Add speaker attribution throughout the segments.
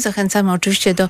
Speaker 1: Zachęcamy oczywiście do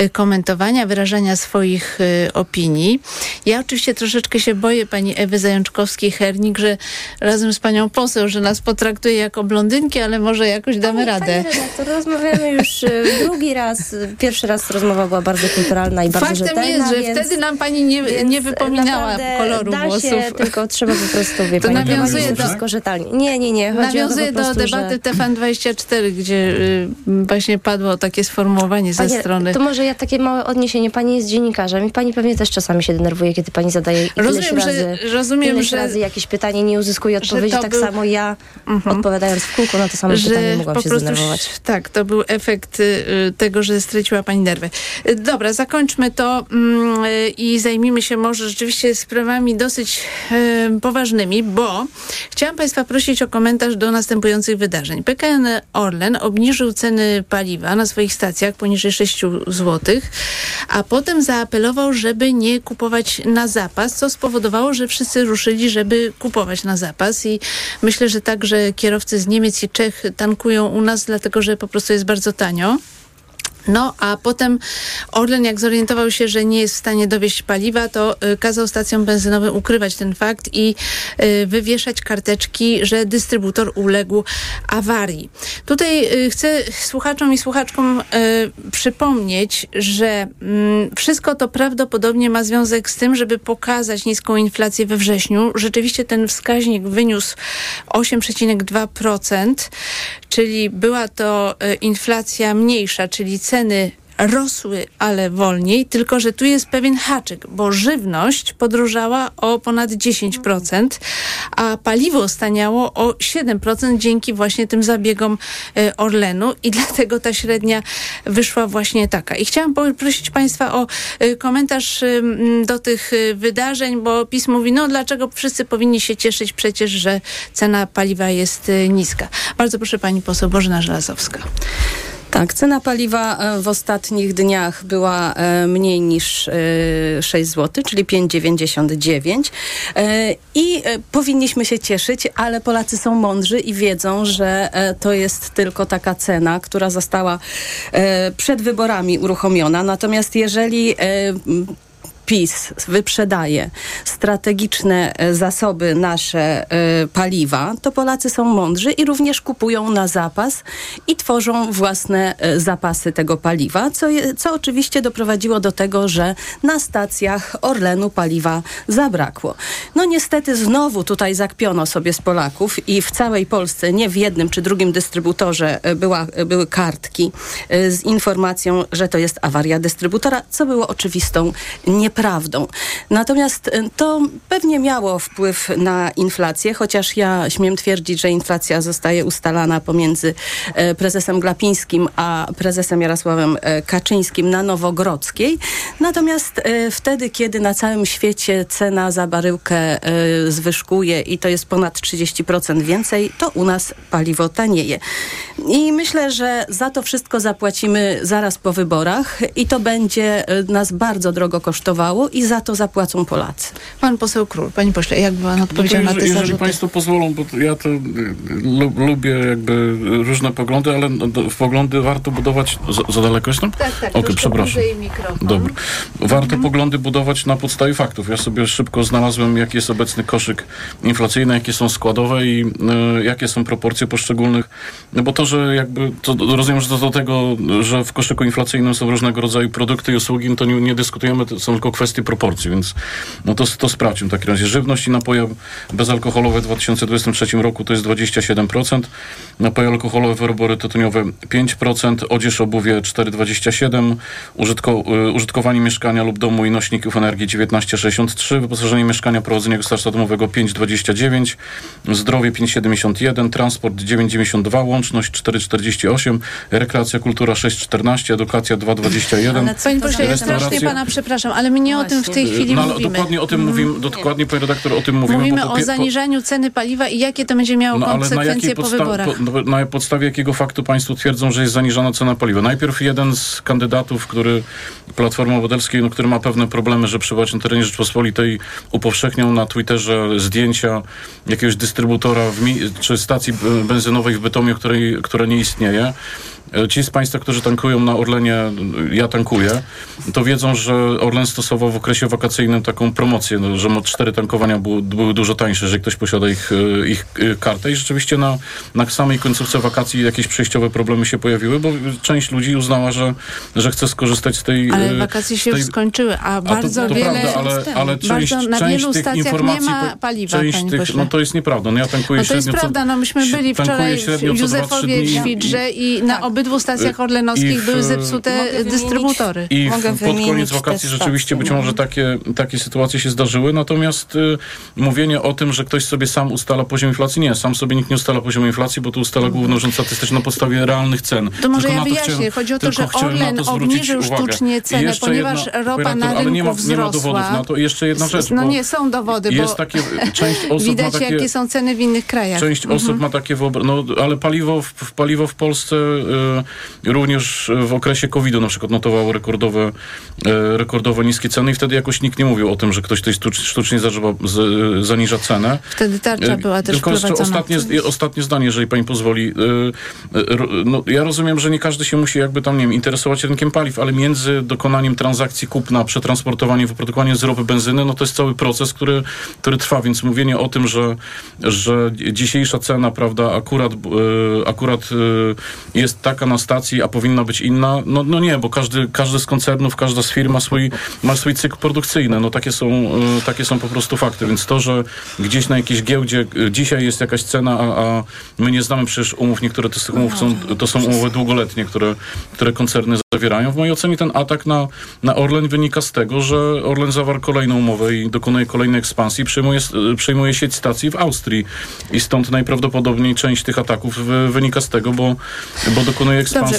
Speaker 1: y, komentowania, wyrażania swoich y, opinii. Ja oczywiście troszeczkę się boję pani Ewy Zajączkowskiej-Hernik, że razem z panią poseł, że nas potraktuje jako blondynki, ale może jakoś damy
Speaker 2: Pani-
Speaker 1: radę.
Speaker 2: Pani redaktor, rozmawiamy już y, drugi raz. Pierwszy raz rozmowa była bardzo kulturalna i bardzo
Speaker 1: Faktem
Speaker 2: rzetelna,
Speaker 1: jest, że
Speaker 2: więc,
Speaker 1: wtedy nam pani nie, nie wypominała koloru
Speaker 2: da
Speaker 1: włosów.
Speaker 2: Się, tylko trzeba po prostu, wie
Speaker 1: To
Speaker 2: pani,
Speaker 1: nawiązuje do-
Speaker 2: wszystko rzetelnie. Nie, nie, nie. Po
Speaker 1: do debaty
Speaker 2: że...
Speaker 1: TFN24, gdzie y, właśnie padło takie sformułowanie ze
Speaker 2: Panie,
Speaker 1: strony...
Speaker 2: To może ja takie małe odniesienie. Pani jest dziennikarzem i pani pewnie też czasami się denerwuje, kiedy pani zadaje
Speaker 1: Rozumiem,
Speaker 2: razy,
Speaker 1: że, rozumiem,
Speaker 2: ileś
Speaker 1: że,
Speaker 2: razy jakieś pytanie nie uzyskuje
Speaker 1: że
Speaker 2: odpowiedzi. Tak
Speaker 1: był-
Speaker 2: samo ja,
Speaker 1: Mhm.
Speaker 2: odpowiadając w kółko na to samo pytanie, mogłam się zdenerwować.
Speaker 1: tak, to był efekt y, tego, że straciła pani nerwy. Y, Dobra, zakończmy to mm, y, i zajmijmy się może rzeczywiście sprawami dosyć y, poważnymi, bo chciałam państwa prosić o komentarz do następujących wydarzeń. PKN Orlen obniżył ceny paliwa na swoich stacjach poniżej 6 zł, a potem zaapelował, żeby nie kupować na zapas, co spowodowało, że wszyscy ruszyli, żeby kupować na zapas i myślę, że także kierowcy z Niemiec i Czech tankują u nas, dlatego że po prostu jest bardzo tanio. No, a potem Orlen, jak zorientował się, że nie jest w stanie dowieść paliwa, to y, kazał stacjom benzynowym ukrywać ten fakt i y, wywieszać karteczki, że dystrybutor uległ awarii. Tutaj y, chcę słuchaczom i słuchaczkom przypomnieć, że mm, wszystko to prawdopodobnie ma związek z tym, żeby pokazać niską inflację we wrześniu. Rzeczywiście ten wskaźnik wyniósł 8,2%, czyli była to inflacja mniejsza, czyli ceny rosły, ale wolniej, tylko że tu jest pewien haczyk, bo żywność podrożała o ponad 10%, a paliwo staniało o 7% dzięki właśnie tym zabiegom e, Orlenu i dlatego ta średnia wyszła właśnie taka. I chciałam prosić Państwa o e, komentarz em, do tych e, wydarzeń, bo PiS mówi, no dlaczego wszyscy powinni się cieszyć przecież, że cena paliwa jest e, niska. Bardzo proszę Pani poseł Bożena Żelazowska.
Speaker 3: Tak, cena paliwa e, w ostatnich dniach była e, mniej niż e, 6 zł, czyli 5,99 E, i e, powinniśmy się cieszyć, ale Polacy są mądrzy i wiedzą, że e, to jest tylko taka cena, która została e, przed wyborami uruchomiona. Natomiast jeżeli e, PiS wyprzedaje strategiczne e, zasoby nasze e, paliwa, to Polacy są mądrzy i również kupują na zapas i tworzą własne e, zapasy tego paliwa, co, je, co oczywiście doprowadziło do tego, że na stacjach Orlenu paliwa zabrakło. No niestety znowu tutaj zakpiono sobie z Polaków i w całej Polsce, nie w jednym czy drugim dystrybutorze była, były kartki z informacją, że to jest awaria dystrybutora, co było oczywistą nieprawdą. Natomiast e, to pewnie miało wpływ na inflację, chociaż ja śmiem twierdzić, że inflacja zostaje ustalana pomiędzy e, prezesem Glapińskim a prezesem Jarosławem e, Kaczyńskim na Nowogrodzkiej. Natomiast e, wtedy, kiedy na całym świecie cena za baryłkę zwyżkuje i to jest ponad 30% więcej, to u nas paliwo tanieje. I myślę, że za to wszystko zapłacimy zaraz po wyborach i to będzie nas bardzo drogo kosztowało i za to zapłacą Polacy.
Speaker 1: Pan poseł Król, panie pośle, jak pan
Speaker 4: No
Speaker 1: odpowiedział na te
Speaker 4: jeżeli,
Speaker 1: zarzuty?
Speaker 4: Państwo pozwolą, bo ja to y, lu, lubię jakby różne poglądy, ale no, do, w poglądy warto budować... Za, za daleko jestem?
Speaker 1: Tak, tak.
Speaker 4: Okej,
Speaker 1: troszkę
Speaker 4: przepraszam. Dobra. Warto poglądy budować na podstawie faktów. Ja sobie szybko znalazłem, jaki jest obecny koszyk inflacyjny, jakie są składowe i y, jakie są proporcje poszczególnych. No bo to, że jakby, to rozumiem, że to do tego, że w koszyku inflacyjnym są różnego rodzaju produkty i usługi, no to nie, nie dyskutujemy, to są tylko kwestie proporcji, więc no to, to sprawdźmy w takim razie. Żywność i napoje bezalkoholowe w 2023 roku to jest 27%, napoje alkoholowe, wyroby tytoniowe 5%, odzież, obuwie 4,27%, użytko, y, użytkowanie mieszkania lub domu i nośników energii 19,63%, wyposażenie mieszkania, prowadzenie gospodarstwa domowego 5,29%, zdrowie 5,71%, transport 9,92%, łączność 4,48%, rekreacja, kultura 6,14%, edukacja 2,21%.
Speaker 3: Ale co
Speaker 1: pośle, ja strasznie pana przepraszam, ale my nie o tym w tej chwili
Speaker 4: No, ale
Speaker 1: mówimy.
Speaker 4: dokładnie o tym mówimy, dokładnie, panie redaktor, o tym mówimy.
Speaker 1: Mówimy
Speaker 4: po
Speaker 1: o
Speaker 4: pie- po-
Speaker 1: zaniżaniu ceny paliwa i jakie to będzie miało
Speaker 4: No
Speaker 1: konsekwencje po
Speaker 4: podsta-
Speaker 1: wyborach.
Speaker 4: po, na podstawie jakiego faktu państwo twierdzą, że jest zaniżana cena paliwa? Najpierw jeden z kandydatów, który Platformy Obywatelskiej, no, który ma pewne problemy, że przebywać na terenie Rzeczpospolitej, upowszechniał na Twitterze zdjęcia jakiegoś dystrybutora w mi- czy stacji benzynowej w Bytomiu, której, która nie istnieje. E, ci z Państwa, którzy tankują na Orlenie, e, ja tankuję, to wiedzą, że Orlen stosował w okresie wakacyjnym taką promocję, no, że cztery tankowania były, były dużo tańsze, że ktoś posiada ich, e, ich kartę i rzeczywiście na, na samej końcówce wakacji jakieś przejściowe problemy się pojawiły, bo część ludzi uznała, że, że chce skorzystać z tej...
Speaker 1: Ale wakacje się
Speaker 4: tej,
Speaker 1: już skończyły, a
Speaker 4: a
Speaker 1: bardzo
Speaker 4: to, to
Speaker 1: wiele...
Speaker 4: prawda, ale, ale część,
Speaker 1: bardzo, na
Speaker 4: część
Speaker 1: wielu
Speaker 4: tych
Speaker 1: stacjach nie
Speaker 4: informacji...
Speaker 1: ma paliwa,
Speaker 4: część tych,
Speaker 1: pośle.
Speaker 4: No to jest nieprawda. No ja tankuję
Speaker 1: No to jest
Speaker 4: średnio co-
Speaker 1: prawda, no myśmy byli wczoraj w
Speaker 4: średnio co 2-3
Speaker 1: Józefowie, Świdrze i na obydwu stacjach
Speaker 4: I
Speaker 1: orlenowskich
Speaker 4: w-
Speaker 1: były zepsute dystrybutory.
Speaker 4: I w,
Speaker 3: Mogę
Speaker 4: pod koniec wakacji rzeczywiście być może takie, takie sytuacje się zdarzyły, natomiast y, mówienie o tym, że ktoś sobie sam ustala poziom inflacji, nie, sam sobie nikt nie ustala poziomu inflacji, bo to ustala Główny Urząd Statystyczny na podstawie realnych cen.
Speaker 1: To może
Speaker 4: Tylko
Speaker 1: ja wyjaśnię.
Speaker 4: chciałem-
Speaker 1: Chodzi o to, że Orlen
Speaker 4: to
Speaker 1: obniżył sztucznie cenę, ponieważ
Speaker 4: jedna-
Speaker 1: ropa
Speaker 4: panie
Speaker 1: na
Speaker 4: redaktor, ale nie ma,
Speaker 1: rynku
Speaker 4: nie ma
Speaker 1: wzrosła.
Speaker 4: dowodów na to. I jeszcze jedna rzecz,
Speaker 1: No nie, są dowody,
Speaker 4: jest
Speaker 1: bo
Speaker 4: takie, część osób
Speaker 1: widać,
Speaker 4: ma takie...
Speaker 1: jakie są ceny w innych krajach.
Speaker 4: Część osób ma takie wyobrażenie, no ale paliwo w, w paliwo w Polsce y, również w okresie COVID-u na przykład notowało rekordowe, y, rekordowo niskie ceny i wtedy jakoś nikt nie mówił o tym, że ktoś tutaj sztucz- sztucznie zażywa, z, zaniża cenę.
Speaker 1: Wtedy tarcza była też
Speaker 4: Tylko jeszcze
Speaker 1: wprowadzona.
Speaker 4: ostatnie, ostatnie zdanie, jeżeli pani pozwoli. Y, y, No, ja rozumiem, że nie każdy się musi jakby tam, nie wiem, interesować rynkiem paliw, ale między dokonaniem transakcji kupna, przetransportowaniem, wyprodukowaniem z ropy benzyny, no to jest cały proces, który, który trwa, więc mówienie o tym, że, że dzisiejsza cena, prawda, akurat, y, akurat y, jest taka na stacji, a powinna być inna, no, no nie, bo każdy, każdy z koncernów, każda z firm ma swój, ma swój cykl produkcyjny, no takie są, y, takie są po prostu fakty, więc to, że gdzieś na jakiejś giełdzie y, dzisiaj jest jakaś cena, a, a my nie znamy przecież umów, niektóre z tych umów są, to są umowy długoletnie, które, które koncerny zawierają. W mojej ocenie ten atak na, na Orlen wynika z tego, że Orlen zawarł kolejną umowę i dokonuje kolejnej ekspansji, przejmuje, y, przejmuje sieć stacji w Austrii. I stąd najprawdopodobniej część tych ataków wy, wynika z tego, bo, bo dokonuje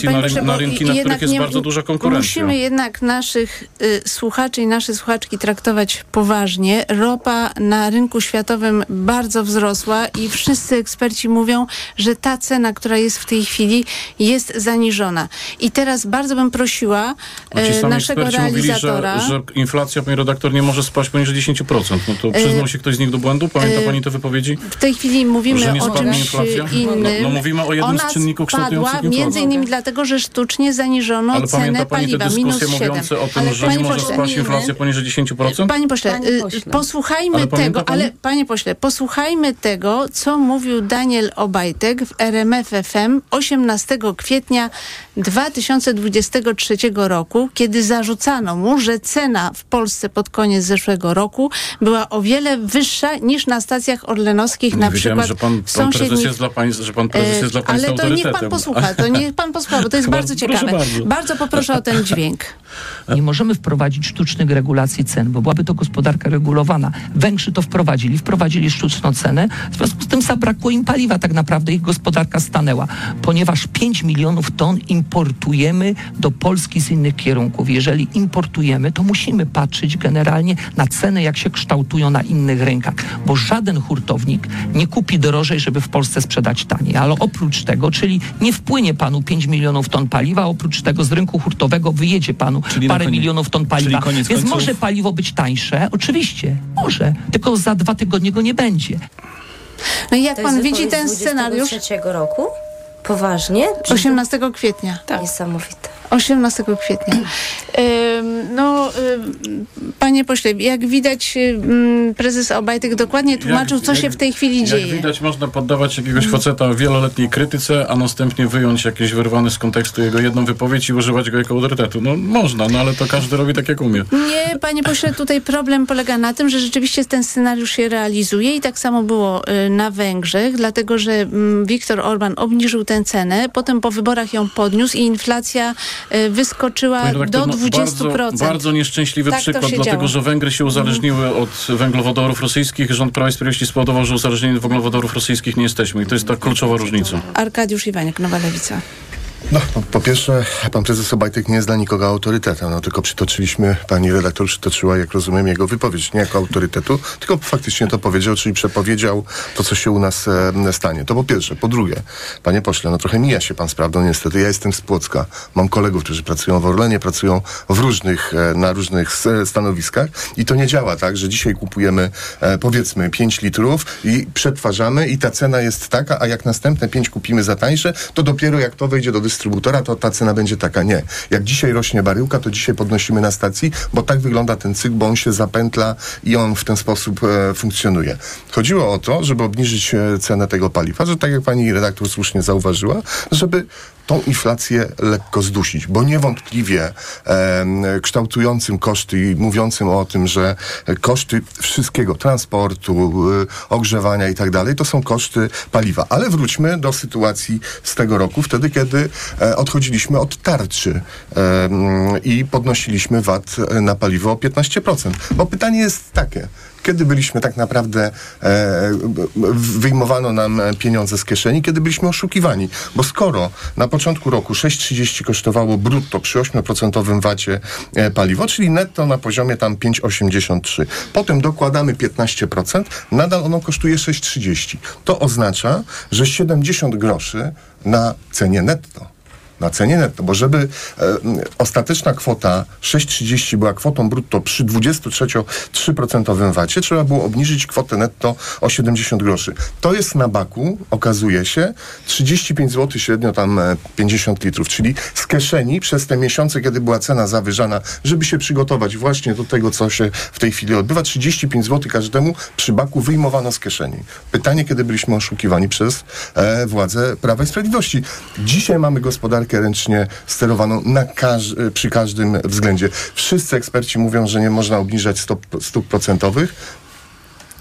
Speaker 1: panie
Speaker 4: na, na rynki, na których jest
Speaker 1: nie-
Speaker 4: bardzo duża konkurencja.
Speaker 1: Musimy jednak naszych y, słuchaczy i nasze słuchaczki traktować poważnie. Ropa na rynku światowym bardzo wzrosła i wszyscy eksperci mówią, że ta cena, która jest w tej chwili, jest zaniżona. I teraz bardzo bym prosiła
Speaker 4: No
Speaker 1: y, naszego
Speaker 4: eksperci mówili,
Speaker 1: realizatora.
Speaker 4: że, że inflacja, pani redaktor, nie może spaść poniżej 10%. No to przyznał się ktoś z nich do błędu? Pamięta
Speaker 1: e,
Speaker 4: pani te wypowiedzi?
Speaker 1: W tej chwili mówimy o czymś
Speaker 4: inflacja?
Speaker 1: innym.
Speaker 4: No, no mówimy o jednym
Speaker 1: Ona
Speaker 4: z czynników kształtujących
Speaker 1: między
Speaker 4: inflację.
Speaker 1: Innymi dlatego, że sztucznie zaniżono
Speaker 4: Ale
Speaker 1: cenę
Speaker 4: pamięta pani te
Speaker 1: paliwa. Minus
Speaker 4: dyskusje
Speaker 1: 7.
Speaker 4: mówiące o tym,
Speaker 1: Ale
Speaker 4: że
Speaker 1: panie
Speaker 4: nie może
Speaker 1: pośle,
Speaker 4: spaść inflacja poniżej 10%?
Speaker 1: Panie pośle,
Speaker 3: Panie
Speaker 1: y,
Speaker 3: pośle.
Speaker 1: posłuchajmy
Speaker 4: Ale
Speaker 1: tego,
Speaker 4: pani?
Speaker 1: ale panie pośle, posłuchajmy tego, co mówił Daniel Obajtek w RMF FM 18 kwietnia 2023 roku, kiedy zarzucano mu, że cena w Polsce pod koniec zeszłego roku była o wiele wyższa niż na stacjach orlenowskich, na
Speaker 4: Nie wiedziałem,
Speaker 1: przykład
Speaker 4: że pan, pan prezes jest dla państwa, że pan prezes jest dla
Speaker 1: E,
Speaker 4: państwa
Speaker 1: Ale to niech pan posłucha, to niech pan posłucha, bo to jest bardzo
Speaker 4: Proszę
Speaker 1: ciekawe.
Speaker 4: bardzo.
Speaker 1: Bardzo poproszę o ten dźwięk.
Speaker 5: Nie możemy wprowadzić sztucznych regulacji cen, bo byłaby to gospodarka regulowana. Węgrzy to wprowadzili, wprowadzili sztuczną cenę, w związku z tym zabrakło im paliwa, tak naprawdę ich gospodarka stanęła, ponieważ 5 milionów ton importujemy do Polski z innych kierunków. Jeżeli importujemy, to musimy patrzeć generalnie na ceny, jak się kształtują na innych rynkach, bo żaden hurtownik nie kupi drożej, żeby w Polsce sprzedać taniej, ale oprócz tego, czyli nie wpłynie panu 5 milionów ton paliwa, oprócz tego z rynku hurtowego wyjedzie panu
Speaker 6: Czyli
Speaker 5: parę
Speaker 6: koniec-
Speaker 5: milionów ton paliwa.
Speaker 6: czyli koniec
Speaker 5: Więc
Speaker 6: końców-
Speaker 5: może paliwo być tańsze, oczywiście, może, tylko za dwa tygodnie go nie będzie.
Speaker 1: No i jak
Speaker 2: To
Speaker 1: pan
Speaker 2: jest
Speaker 1: widzi ten scenariusz?
Speaker 2: 23 roku? Poważnie?
Speaker 1: 18 kwietnia.
Speaker 2: Niesamowite.
Speaker 1: 18 kwietnia. No, panie pośle, jak widać, prezes Obajtek dokładnie tłumaczył,
Speaker 4: Jak-
Speaker 1: co się
Speaker 4: jak-
Speaker 1: w tej chwili
Speaker 4: Jak
Speaker 1: dzieje.
Speaker 4: widać, można poddawać jakiegoś faceta wieloletniej krytyce, a następnie wyjąć jakieś wyrwane z kontekstu jego jedną wypowiedź i używać go jako autorytetu. No można, no ale to każdy robi tak, jak umie.
Speaker 1: Nie, panie pośle, tutaj problem polega na tym, że rzeczywiście ten scenariusz się realizuje i tak samo było y, na Węgrzech, dlatego że mm, Viktor Orban obniżył tę cenę, potem po wyborach ją podniósł i inflacja wyskoczyła
Speaker 4: Panie redaktor,
Speaker 1: do
Speaker 4: no,
Speaker 1: 20%.
Speaker 4: Bardzo, bardzo nieszczęśliwy
Speaker 1: Tak
Speaker 4: przykład, dlatego
Speaker 1: działo.
Speaker 4: że Węgry się uzależniły od węglowodorów rosyjskich. Rząd Prawa i Sprawiedliwości spowodował, że uzależnieni od węglowodorów rosyjskich nie jesteśmy. I to jest ta kluczowa różnica.
Speaker 1: Arkadiusz Iwaniak, Nowa Lewica.
Speaker 7: No, po, pierwsze, pan prezes Obajtek nie jest dla nikogo autorytetem, no tylko przytoczyliśmy, pani redaktor przytoczyła, jak rozumiem, jego wypowiedź, nie jako autorytetu, tylko faktycznie to powiedział, czyli przepowiedział to, co się u nas e, stanie. To po pierwsze. Po drugie, panie pośle, no trochę mija się pan z prawdą, niestety. Ja jestem z Płocka. Mam kolegów, którzy pracują w Orlenie, pracują w różnych, e, na różnych stanowiskach i to nie działa tak, że dzisiaj kupujemy, e, powiedzmy, 5 litrów i przetwarzamy i ta cena jest taka, a jak następne 5 kupimy za tańsze, to dopiero jak to wejdzie do dystrybucji, dystrybutora, to ta cena będzie taka. Nie. Jak dzisiaj rośnie baryłka, to dzisiaj podnosimy na stacji, bo tak wygląda ten cykl, bo on się zapętla i on w ten sposób e, funkcjonuje. Chodziło o to, żeby obniżyć e, cenę tego paliwa, że tak jak pani redaktor słusznie zauważyła, żeby tą inflację lekko zdusić, bo niewątpliwie em, kształtującym koszty i mówiącym o tym, że koszty wszystkiego, transportu, y, ogrzewania i tak dalej, to są koszty paliwa. Ale wróćmy do sytuacji z tego roku, wtedy kiedy e, odchodziliśmy od tarczy i podnosiliśmy VAT na paliwo o 15%. Bo pytanie jest takie, kiedy byliśmy tak naprawdę, e, wyjmowano nam pieniądze z kieszeni, kiedy byliśmy oszukiwani. Bo skoro na początku roku 6,30 kosztowało brutto przy 8% VAT-cie e, paliwo, czyli netto na poziomie tam 5,83. Potem dokładamy 15%, nadal ono kosztuje 6,30. To oznacza, że 70 groszy na cenie netto na cenie netto, bo żeby e, ostateczna kwota 6,30 była kwotą brutto przy 23% VAT-cie, trzeba było obniżyć kwotę netto o 70 groszy. To jest na baku, okazuje się, 35 zł średnio tam e, 50 litrów, czyli z kieszeni przez te miesiące, kiedy była cena zawyżana, żeby się przygotować właśnie do tego, co się w tej chwili odbywa, 35 zł każdemu przy baku wyjmowano z kieszeni. Pytanie, kiedy byliśmy oszukiwani przez e, władze Prawa i Sprawiedliwości. Dzisiaj mamy gospodarkę ręcznie sterowaną na każ- przy każdym względzie. Wszyscy eksperci mówią, że nie można obniżać stop, stóp procentowych.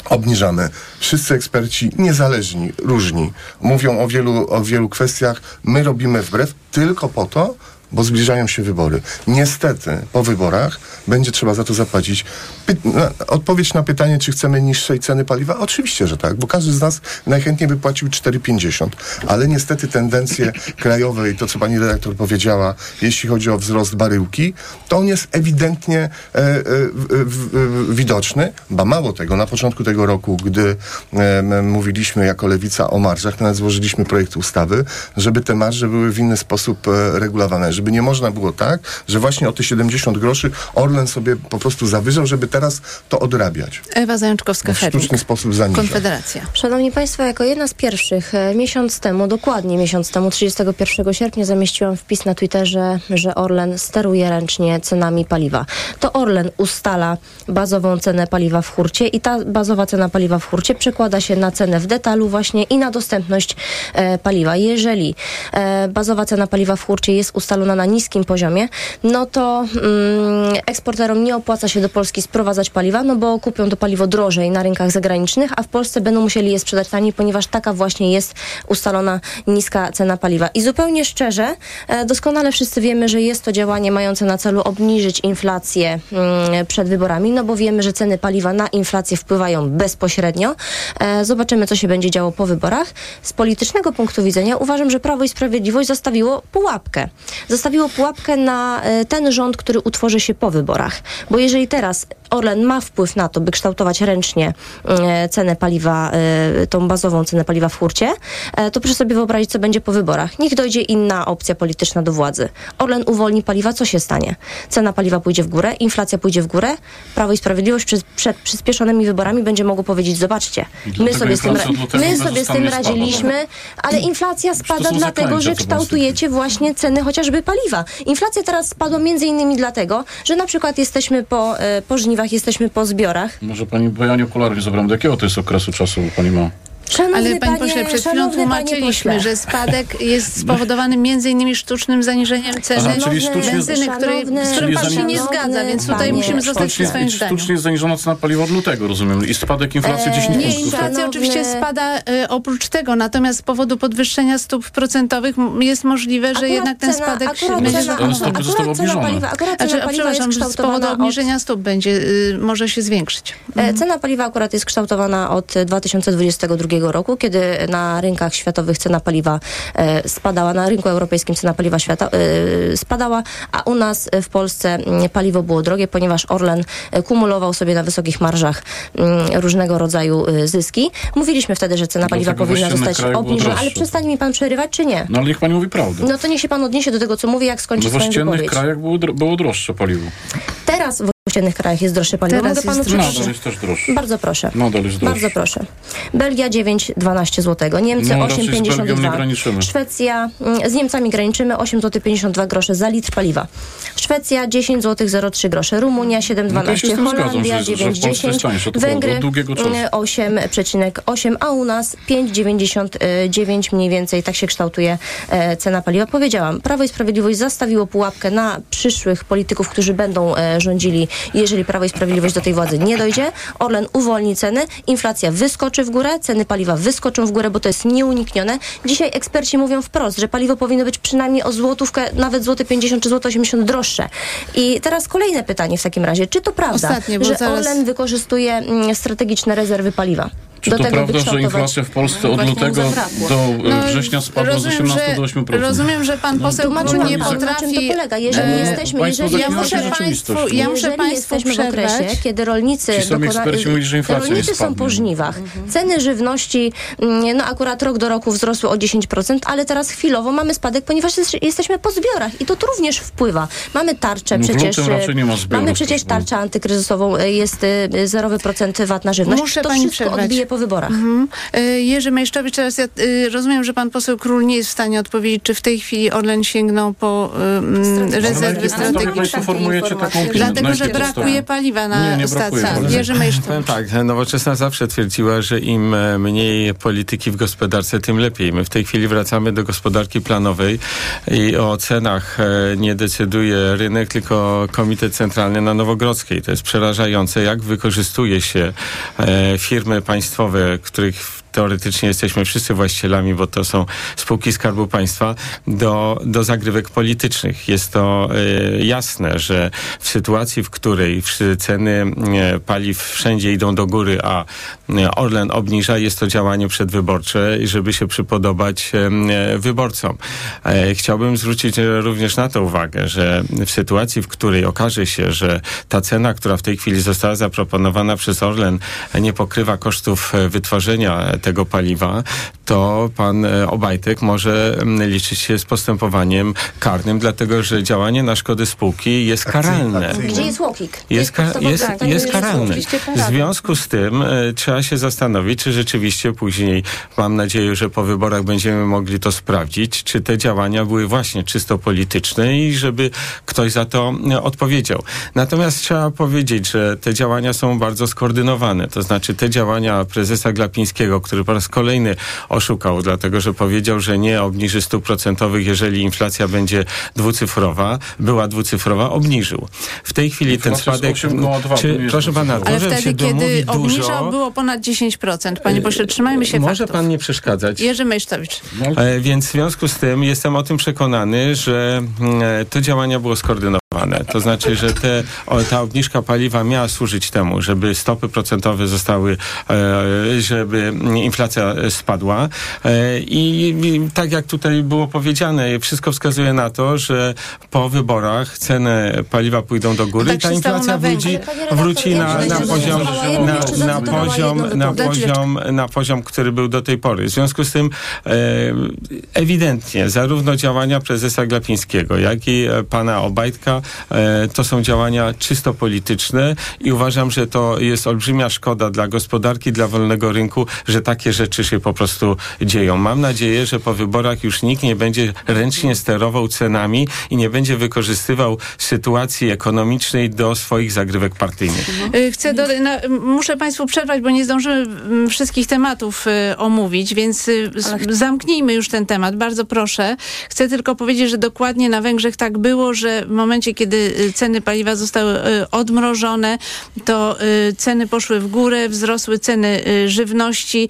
Speaker 7: Obniżamy. Wszyscy eksperci, niezależni, różni, mówią o wielu, o wielu kwestiach. My robimy wbrew tylko po to, bo zbliżają się wybory. Niestety po wyborach będzie trzeba za to zapłacić. Py- na, odpowiedź na pytanie, czy chcemy niższej ceny paliwa? Oczywiście, że tak, bo każdy z nas najchętniej by płacił 4,50. Ale niestety tendencje krajowe i to, co pani redaktor powiedziała, jeśli chodzi o wzrost baryłki, to on jest ewidentnie e, e, w, w, w, widoczny. Ba mało tego, na początku tego roku, gdy e, mówiliśmy jako lewica o marżach, nawet złożyliśmy projekt ustawy, żeby te marże były w inny sposób e, regulowane, żeby nie można było tak, że właśnie o te 70 groszy Orlen sobie po prostu zawyżał, żeby teraz to odrabiać.
Speaker 1: Ewa
Speaker 7: W
Speaker 1: Zajączkowska-Hernik,
Speaker 7: sztuczny sposób zaniża.
Speaker 1: Konfederacja.
Speaker 2: Szanowni Państwo, jako jedna z pierwszych e, miesiąc temu, dokładnie miesiąc temu, 31 sierpnia zamieściłam wpis na Twitterze, że Orlen steruje ręcznie cenami paliwa. To Orlen ustala bazową cenę paliwa w hurcie i ta bazowa cena paliwa w hurcie przekłada się na cenę w detalu właśnie i na dostępność e, paliwa. Jeżeli e, bazowa cena paliwa w hurcie jest ustalona na niskim poziomie, no to mm, eksporterom nie opłaca się do Polski sprowadzać paliwa, no bo kupią to paliwo drożej na rynkach zagranicznych, a w Polsce będą musieli je sprzedać taniej, ponieważ taka właśnie jest ustalona niska cena paliwa. I zupełnie szczerze, e, doskonale wszyscy wiemy, że jest to działanie mające na celu obniżyć inflację mm, przed wyborami, no bo wiemy, że ceny paliwa na inflację wpływają bezpośrednio. E, Zobaczymy, co się będzie działo po wyborach. Z politycznego punktu widzenia uważam, że Prawo i Sprawiedliwość zostawiło pułapkę. Zostawiło pułapkę na e, ten rząd, który utworzy się po wyborach. Bo jeżeli teraz Orlen ma wpływ na to, by kształtować ręcznie e, cenę paliwa, e, tą bazową cenę paliwa w hurcie, to proszę sobie wyobrazić, co będzie po wyborach. Niech dojdzie inna opcja polityczna do władzy. Orlen uwolni paliwa, co się stanie? Cena paliwa pójdzie w górę, inflacja pójdzie w górę, Prawo i Sprawiedliwość przed, przed przyspieszonymi wyborami będzie mogło powiedzieć, zobaczcie, my sobie z tym, my sobie z tym
Speaker 4: bezustannie spada.
Speaker 2: radziliśmy, ale inflacja spada dlatego, że kształtujecie właśnie ceny chociażby paliwa. Inflacja teraz spadła między innymi dlatego, że na przykład jesteśmy po, e, po żniwach, jesteśmy po zbiorach.
Speaker 4: Może pani, bo ja nie okulary zabrałem. Do jakiego to jest okresu czasu pani ma?
Speaker 2: Szanowny
Speaker 1: Ale panie
Speaker 2: panie,
Speaker 1: pośle, przed chwilą tłumaczyliśmy, że spadek jest spowodowany między innymi sztucznym zaniżeniem ceny
Speaker 4: Aha, czyli sztucznie-
Speaker 1: benzyny, który, z którym pan się nie zgadza, więc tutaj
Speaker 2: panie,
Speaker 1: musimy zostać przy
Speaker 4: Sztucznie,
Speaker 1: swoim zdaniu.
Speaker 4: sztucznie jest zaniżona cena paliwa od lutego, rozumiem. I spadek inflacji 10
Speaker 1: Nie,
Speaker 4: punktów.
Speaker 1: inflacja
Speaker 2: Szanowny-
Speaker 1: oczywiście spada e, oprócz tego, natomiast z powodu podwyższenia stóp procentowych jest możliwe, że
Speaker 2: Akurat
Speaker 1: jednak ten spadek
Speaker 2: akurat
Speaker 1: będzie
Speaker 2: cena- akurat paliwa, akurat cena
Speaker 1: Znaczy,
Speaker 2: paliwa
Speaker 1: przepraszam,
Speaker 2: jest
Speaker 1: z powodu
Speaker 2: od
Speaker 1: obniżenia stóp będzie, y, może się zwiększyć.
Speaker 2: E, Cena paliwa akurat jest kształtowana od 2022 roku, kiedy na rynkach światowych cena paliwa e, spadała, na rynku europejskim cena paliwa świata, e, spadała, a u nas w Polsce mm, paliwo było drogie, ponieważ Orlen e, kumulował sobie na wysokich marżach mm, różnego rodzaju zyski. Mówiliśmy wtedy, że cena paliwa powinna
Speaker 4: w ościennych
Speaker 2: zostać obniżona, ale przestanie mi pan przerywać, czy nie?
Speaker 4: No ale niech pani mówi prawdę.
Speaker 2: No to niech się pan odniesie do tego, co mówię, jak skończy
Speaker 4: No w
Speaker 2: swoją
Speaker 4: ościennych
Speaker 2: wypowiedź.
Speaker 4: krajach było, dro- było droższe paliwo.
Speaker 2: Teraz w ościennych krajach jest droższe paliwo.
Speaker 1: Teraz
Speaker 2: Mogę panu
Speaker 1: jest
Speaker 2: przytoczyć?
Speaker 4: Nadal jest też droższy.
Speaker 2: Bardzo proszę.
Speaker 4: Nadal jest.
Speaker 2: Bardzo proszę. Belgia 9,12 zł, Niemcy
Speaker 4: No, raczej z Belgią nie
Speaker 2: 8,52.
Speaker 4: graniczymy.
Speaker 2: Szwecja, mm, z Niemcami graniczymy 8 zł 52 grosze za litr paliwa. Szwecja 10 zł 03 grosze, Rumunia 7,12,
Speaker 4: No
Speaker 2: Holandia
Speaker 4: że- że w Polsce jest
Speaker 2: 9,10,
Speaker 4: tańsze, to
Speaker 2: Węgry
Speaker 4: od długiego czasu.
Speaker 2: mm, 8,8, a u nas 5,99 mniej więcej, tak się kształtuje e, cena paliwa. Powiedziałam, Prawo i Sprawiedliwość zastawiło pułapkę na przyszłych polityków, którzy będą e, rządzili, jeżeli Prawo i Sprawiedliwość do tej władzy nie dojdzie. Orlen uwolni ceny, inflacja wyskoczy w górę, ceny paliwa wyskoczą w górę, bo to jest nieuniknione. Dzisiaj eksperci mówią wprost, że paliwo powinno być przynajmniej o złotówkę, nawet złoty 50 czy złoty 80 droższe. I teraz kolejne pytanie w takim razie. Czy to prawda,
Speaker 1: Ostatnie,
Speaker 2: że
Speaker 1: zaraz-
Speaker 2: Orlen wykorzystuje mm, strategiczne rezerwy paliwa?
Speaker 4: Czy
Speaker 2: do
Speaker 4: to prawda, że inflacja w Polsce od
Speaker 3: Właśnie
Speaker 4: lutego do e,
Speaker 1: No,
Speaker 4: września spadła z
Speaker 1: rozumiem,
Speaker 4: 18
Speaker 1: że-
Speaker 4: do 8%?
Speaker 1: Rozumiem, że pan poseł
Speaker 2: Tłumaczyłam
Speaker 1: nie
Speaker 2: panu, na czym
Speaker 1: potrafi...
Speaker 2: to polega. Jeżeli
Speaker 1: e,
Speaker 2: jesteśmy, jeżeli
Speaker 1: Ja
Speaker 4: zakładacie
Speaker 1: muszę państwu, ja muszę
Speaker 2: jeżeli
Speaker 1: państwu
Speaker 2: jesteśmy w okresie, kiedy rolnicy,
Speaker 4: Ci sami eksperci mówili, że inflacja
Speaker 2: rolnicy są po żniwach. Ceny żywności, mm, no akurat rok do roku wzrosły o 10%, ale teraz chwilowo mamy spadek, ponieważ jest- jesteśmy po zbiorach i to tu również wpływa. Mamy tarczę przecież.
Speaker 4: nie ma zbiorów,
Speaker 2: mamy przecież tarczę antykryzysową, y, jest zerowy procent VAT na żywność.
Speaker 1: Muszę
Speaker 2: to
Speaker 1: pani
Speaker 2: wszystko
Speaker 1: przerwać.
Speaker 2: odbije po wyborach.
Speaker 1: Mhm. E, Jerzy Mejszczowicz, teraz ja y, rozumiem, że pan poseł Król nie jest w stanie odpowiedzieć, czy w tej chwili Orlen sięgnął po
Speaker 4: Ale na
Speaker 1: rezerwy strategiczne.
Speaker 4: państwo formujecie taką opinię? Na
Speaker 1: Dlatego, że brakuje paliwa na
Speaker 4: Nie, nie
Speaker 1: stacjach. Jerzy Mejszczowicz.
Speaker 6: Powiem tak, Nowoczesna zawsze twierdziła, że im e, mniej polityki w gospodarce, tym lepiej. My w tej chwili wracamy do gospodarki planowej i o cenach e, nie decyduje rynek, tylko Komitet Centralny na Nowogrodzkiej. To jest przerażające, jak wykorzystuje się e, firmy państwowe, których teoretycznie jesteśmy wszyscy właścicielami, bo to są spółki Skarbu Państwa, do, do zagrywek politycznych. Jest to e, jasne, że w sytuacji, w której ceny e, paliw wszędzie idą do góry, a e, Orlen obniża, jest to działanie przedwyborcze, żeby się przypodobać e, e, wyborcom. E, chciałbym zwrócić e, również na to uwagę, że w sytuacji, w której okaże się, że ta cena, która w tej chwili została zaproponowana przez Orlen, nie pokrywa kosztów e, wytworzenia tego paliwa, to pan e, Obajtek może mm, liczyć się z postępowaniem karnym, dlatego że działanie na szkodę spółki jest karalne.
Speaker 2: Gdzie jest łokik?
Speaker 6: Jest, ka- jest, jest karalny. W związku z tym e, trzeba się zastanowić, czy rzeczywiście później, mam nadzieję, że po wyborach będziemy mogli to sprawdzić, czy te działania były właśnie czysto polityczne i żeby ktoś za to e, odpowiedział. Natomiast trzeba powiedzieć, że te działania są bardzo skoordynowane. To znaczy te działania prezesa Glapińskiego, który po raz kolejny oszukał, dlatego że powiedział, że nie obniży stóp procentowych, jeżeli inflacja będzie dwucyfrowa, była dwucyfrowa, obniżył. W tej chwili ten
Speaker 4: Inflacja
Speaker 6: spadek...
Speaker 4: jest 8,2, to
Speaker 6: Czy,
Speaker 4: nie jest
Speaker 6: proszę pana.
Speaker 1: Ale wtedy, kiedy obniżał,
Speaker 6: dużo,
Speaker 1: było ponad 10%. Panie pośle, trzymajmy się
Speaker 6: może
Speaker 1: faktów.
Speaker 6: pan nie przeszkadzać.
Speaker 1: Jerzy Mejszczowicz.
Speaker 6: E, Więc w związku z tym jestem o tym przekonany, że mm, e, to działania było skoordynowane. To znaczy, że te, o, ta obniżka paliwa miała służyć temu, żeby stopy procentowe zostały, e, żeby inflacja spadła. E, I, I tak jak tutaj było powiedziane, wszystko wskazuje na to, że po wyborach ceny paliwa pójdą do góry
Speaker 1: Tak
Speaker 6: i ta inflacja wróci, wróci na, na poziom, na, na poziom, na poziom, na poziom, który był do tej pory. W związku z tym e, ewidentnie zarówno działania prezesa Glapińskiego, jak i e, pana Obajtka e, to są działania czysto polityczne i uważam, że to jest olbrzymia szkoda dla gospodarki, dla wolnego rynku, że takie rzeczy się po prostu dzieją. Mam nadzieję, że po wyborach już nikt nie będzie ręcznie sterował cenami i nie będzie wykorzystywał sytuacji ekonomicznej do swoich zagrywek partyjnych.
Speaker 1: Y, Chcę do, na, muszę Państwu przerwać, bo nie zdążymy mm, wszystkich tematów y, omówić, więc y, z, zamknijmy już ten temat. Bardzo proszę. Chcę tylko powiedzieć, że dokładnie na Węgrzech tak było, że w momencie, kiedy y, ceny paliwa zostały y, odmrożone, to y, ceny poszły w górę, wzrosły ceny żywności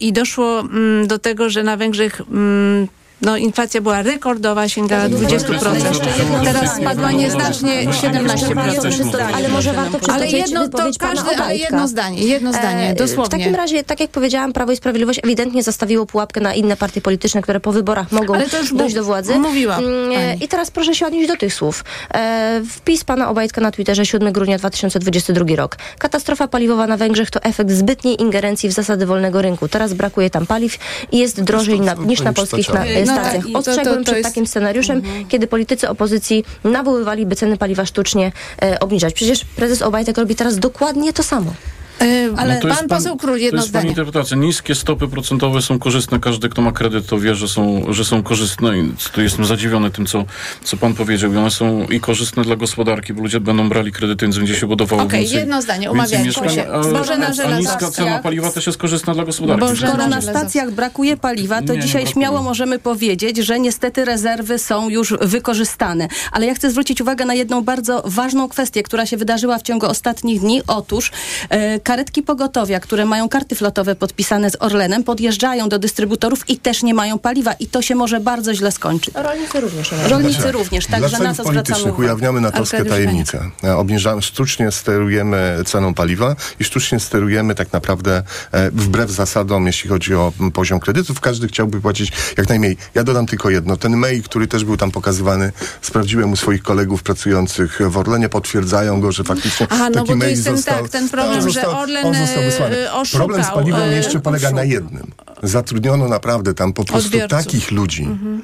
Speaker 1: i doszło mm, do tego, że na Węgrzech mm, no, inflacja była rekordowa, sięgała 20%. Teraz spadła nieznacznie 17%.
Speaker 2: Ale może warto przytoczyć
Speaker 1: Ale jedno, to każdy, ale jedno zdanie, jedno zdanie,
Speaker 2: E,
Speaker 1: dosłownie.
Speaker 2: W takim razie, tak jak powiedziałam, Prawo i Sprawiedliwość ewidentnie zastawiło pułapkę na inne partie polityczne, które po wyborach mogą
Speaker 1: Ale to już
Speaker 2: dojść do władzy.
Speaker 1: mówiła
Speaker 2: Mm, e. I teraz proszę się odnieść do tych słów. E, wpis pana Obajtka na Twitterze 7 grudnia 2022 rok. Katastrofa paliwowa na Węgrzech to efekt zbytniej ingerencji w zasady wolnego rynku. Teraz brakuje tam paliw i jest drożej na, niż na polskich na,
Speaker 1: No,
Speaker 3: tak, to-
Speaker 2: Ostrzegłem
Speaker 1: to- to
Speaker 2: przed
Speaker 1: jest-
Speaker 2: takim scenariuszem, kiedy politycy opozycji nawoływaliby ceny paliwa sztucznie e, obniżać. Przecież prezes Obajtek robi teraz dokładnie to samo.
Speaker 1: E,
Speaker 3: Ale
Speaker 4: No to jest
Speaker 1: pan poseł Król,
Speaker 4: To
Speaker 1: jedno
Speaker 4: jest pani
Speaker 1: zdanie.
Speaker 4: interpretacja. Niskie stopy procentowe są korzystne. Każdy, kto ma kredyt, to wie, że są, że są korzystne. I tu jestem zadziwiony tym, co, co pan powiedział. I one są i korzystne dla gospodarki, bo ludzie będą brali kredyty, więc będzie się budowało
Speaker 1: Okej,
Speaker 4: więcej,
Speaker 1: jedno zdanie, umawiajmy się.
Speaker 4: A,
Speaker 1: Bożena
Speaker 4: a niska
Speaker 1: Żelazowska.
Speaker 4: cena paliwa też jest korzystna dla gospodarki.
Speaker 1: Bożena
Speaker 3: Skoro na stacjach brakuje paliwa, to
Speaker 4: Nie, nie
Speaker 3: dzisiaj
Speaker 4: brakuje.
Speaker 3: śmiało możemy powiedzieć, że niestety rezerwy są już wykorzystane. Ale ja chcę zwrócić uwagę na jedną bardzo ważną kwestię, która się wydarzyła w ciągu ostatnich dni. Otóż e, karetki pogotowia, które mają karty flotowe podpisane z Orlenem, podjeżdżają do dystrybutorów i też nie mają paliwa i to się może bardzo źle skończyć.
Speaker 2: Rolnicy również.
Speaker 3: Rolnicy również,
Speaker 7: Dla
Speaker 3: także na to zwracamy uwagę.
Speaker 7: ujawniamy natowskie
Speaker 1: Arkadiusz
Speaker 7: tajemnice. E, Obniżamy, sztucznie sterujemy ceną paliwa i sztucznie sterujemy tak naprawdę e, wbrew zasadom, jeśli chodzi o m, poziom kredytów. Każdy chciałby płacić jak najmniej. Ja dodam tylko jedno. Ten mail, który też był tam pokazywany, sprawdziłem u swoich kolegów pracujących w Orlenie, potwierdzają go, że faktycznie
Speaker 1: Aha, no
Speaker 7: taki
Speaker 1: bo to
Speaker 7: mail
Speaker 1: jest ten,
Speaker 7: został,
Speaker 1: tak, ten problem,
Speaker 7: No,
Speaker 1: że Orlen,
Speaker 7: on został wysłany.
Speaker 1: e, oszukał,
Speaker 7: Problem z paliwem
Speaker 1: e,
Speaker 7: jeszcze polega na
Speaker 1: oszukał.
Speaker 7: jednym. Zatrudniono naprawdę tam po prostu
Speaker 1: Odbiorców.
Speaker 7: takich ludzi, nie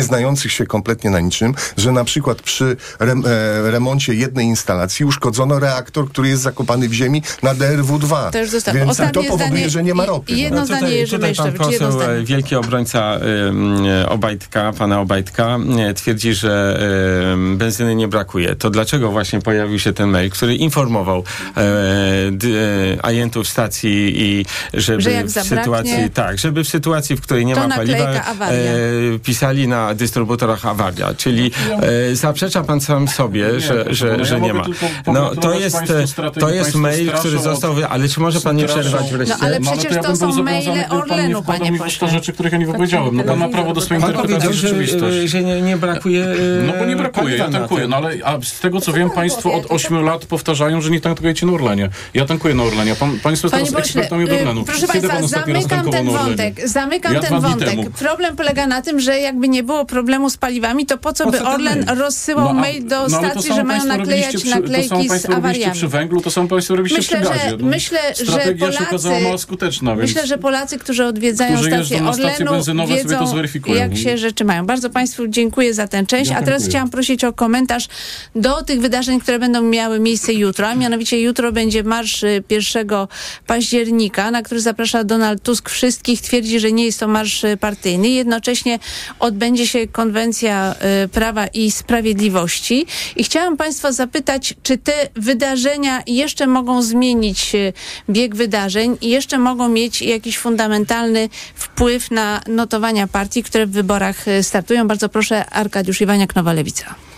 Speaker 7: znających się kompletnie na niczym, że na przykład przy rem, e, remoncie jednej instalacji uszkodzono reaktor, który jest zakopany w ziemi na DRW-2.
Speaker 1: To już zostało.
Speaker 7: Więc
Speaker 1: Ostatnie
Speaker 7: to powoduje,
Speaker 1: zdanie
Speaker 7: że nie ma ropy.
Speaker 1: i
Speaker 7: no.
Speaker 1: jedno zdanie Jerzy
Speaker 6: tutaj pan
Speaker 1: jedno
Speaker 6: poseł,
Speaker 1: zdanie.
Speaker 6: e, wielki obrońca e, Obajtka, pana Obajtka, e, twierdzi, że ym, benzyny nie brakuje. To dlaczego właśnie pojawił się ten mail, który informował e, agentów stacji i żeby
Speaker 1: Że
Speaker 6: w
Speaker 1: zabraknie-
Speaker 6: sytuacji, tak, żeby w sytuacji, w której nie
Speaker 1: To
Speaker 6: ma paliwa,
Speaker 1: awaria.
Speaker 6: pisali na dystrybutorach awaria. Czyli e, zaprzecza pan sam sobie,
Speaker 4: Nie,
Speaker 6: że, że, że
Speaker 4: ja
Speaker 6: nie ma. No, to jest, e, to jest mail, który został, wy- ale czy może pan nie przerwać wreszcie?
Speaker 1: No, ale
Speaker 4: No,
Speaker 1: przecież
Speaker 4: ja
Speaker 1: to są maile
Speaker 4: pan
Speaker 1: Orlenu, panie pośle.
Speaker 4: rzeczy, których ja nie powiedziałem. No pan ma prawo do swojej
Speaker 6: Pan
Speaker 4: interpretacji
Speaker 6: że,
Speaker 4: rzeczywistości.
Speaker 6: e, że nie, nie brakuje. e,
Speaker 4: No bo nie brakuje, ja tankuję. No ale a z tego co wiem, państwo od 8 lat powtarzają, że nie tankujecie na Orlenie. Ja tankuję na Orlenie. Pan, państwo jest
Speaker 1: Panie
Speaker 4: teraz ekspertami od Orlenu.
Speaker 1: proszę Państwa, zamykam ten wątek. Zamykam ten wątek. Problem polega na tym, że jakby nie było problemu z paliwami, to po co
Speaker 6: Po
Speaker 1: by
Speaker 6: co ten
Speaker 1: Orlen
Speaker 6: mail?
Speaker 1: rozsyłał
Speaker 4: a-
Speaker 1: mail do
Speaker 4: no, to
Speaker 1: stacji, że mają naklejać
Speaker 4: przy, To
Speaker 1: naklejki
Speaker 4: samo
Speaker 1: z awariami?
Speaker 4: przy węglu, to samo państwo robiliście
Speaker 1: Myślę,
Speaker 4: przy gazie. No,
Speaker 1: myślę, że Polacy-
Speaker 4: skuteczna, więc...
Speaker 1: Myślę, że Polacy, którzy odwiedzają
Speaker 4: Którzy
Speaker 1: stacje Orlenu,
Speaker 4: to
Speaker 1: wiedzą, jak się rzeczy mają. Bardzo Państwu dziękuję za tę część.
Speaker 4: Ja
Speaker 1: A teraz chciałam prosić o komentarz do tych wydarzeń, które będą miały miejsce jutro. A mianowicie jutro będzie marsz y, 1 października, na który zaprasza Donald Tusk wszystkich. Twierdzi, że nie jest to marsz y, partyjny. Jednocześnie odbędzie się konwencja y, Prawa i Sprawiedliwości. I chciałam Państwa zapytać, czy te wydarzenia jeszcze mogą zmienić y, bieg wydarzeń i jeszcze mogą mieć jakiś fundamentalny wpływ na notowania partii, które w wyborach y, startują. Bardzo proszę, Arkadiusz Iwaniak, Nowa Lewica.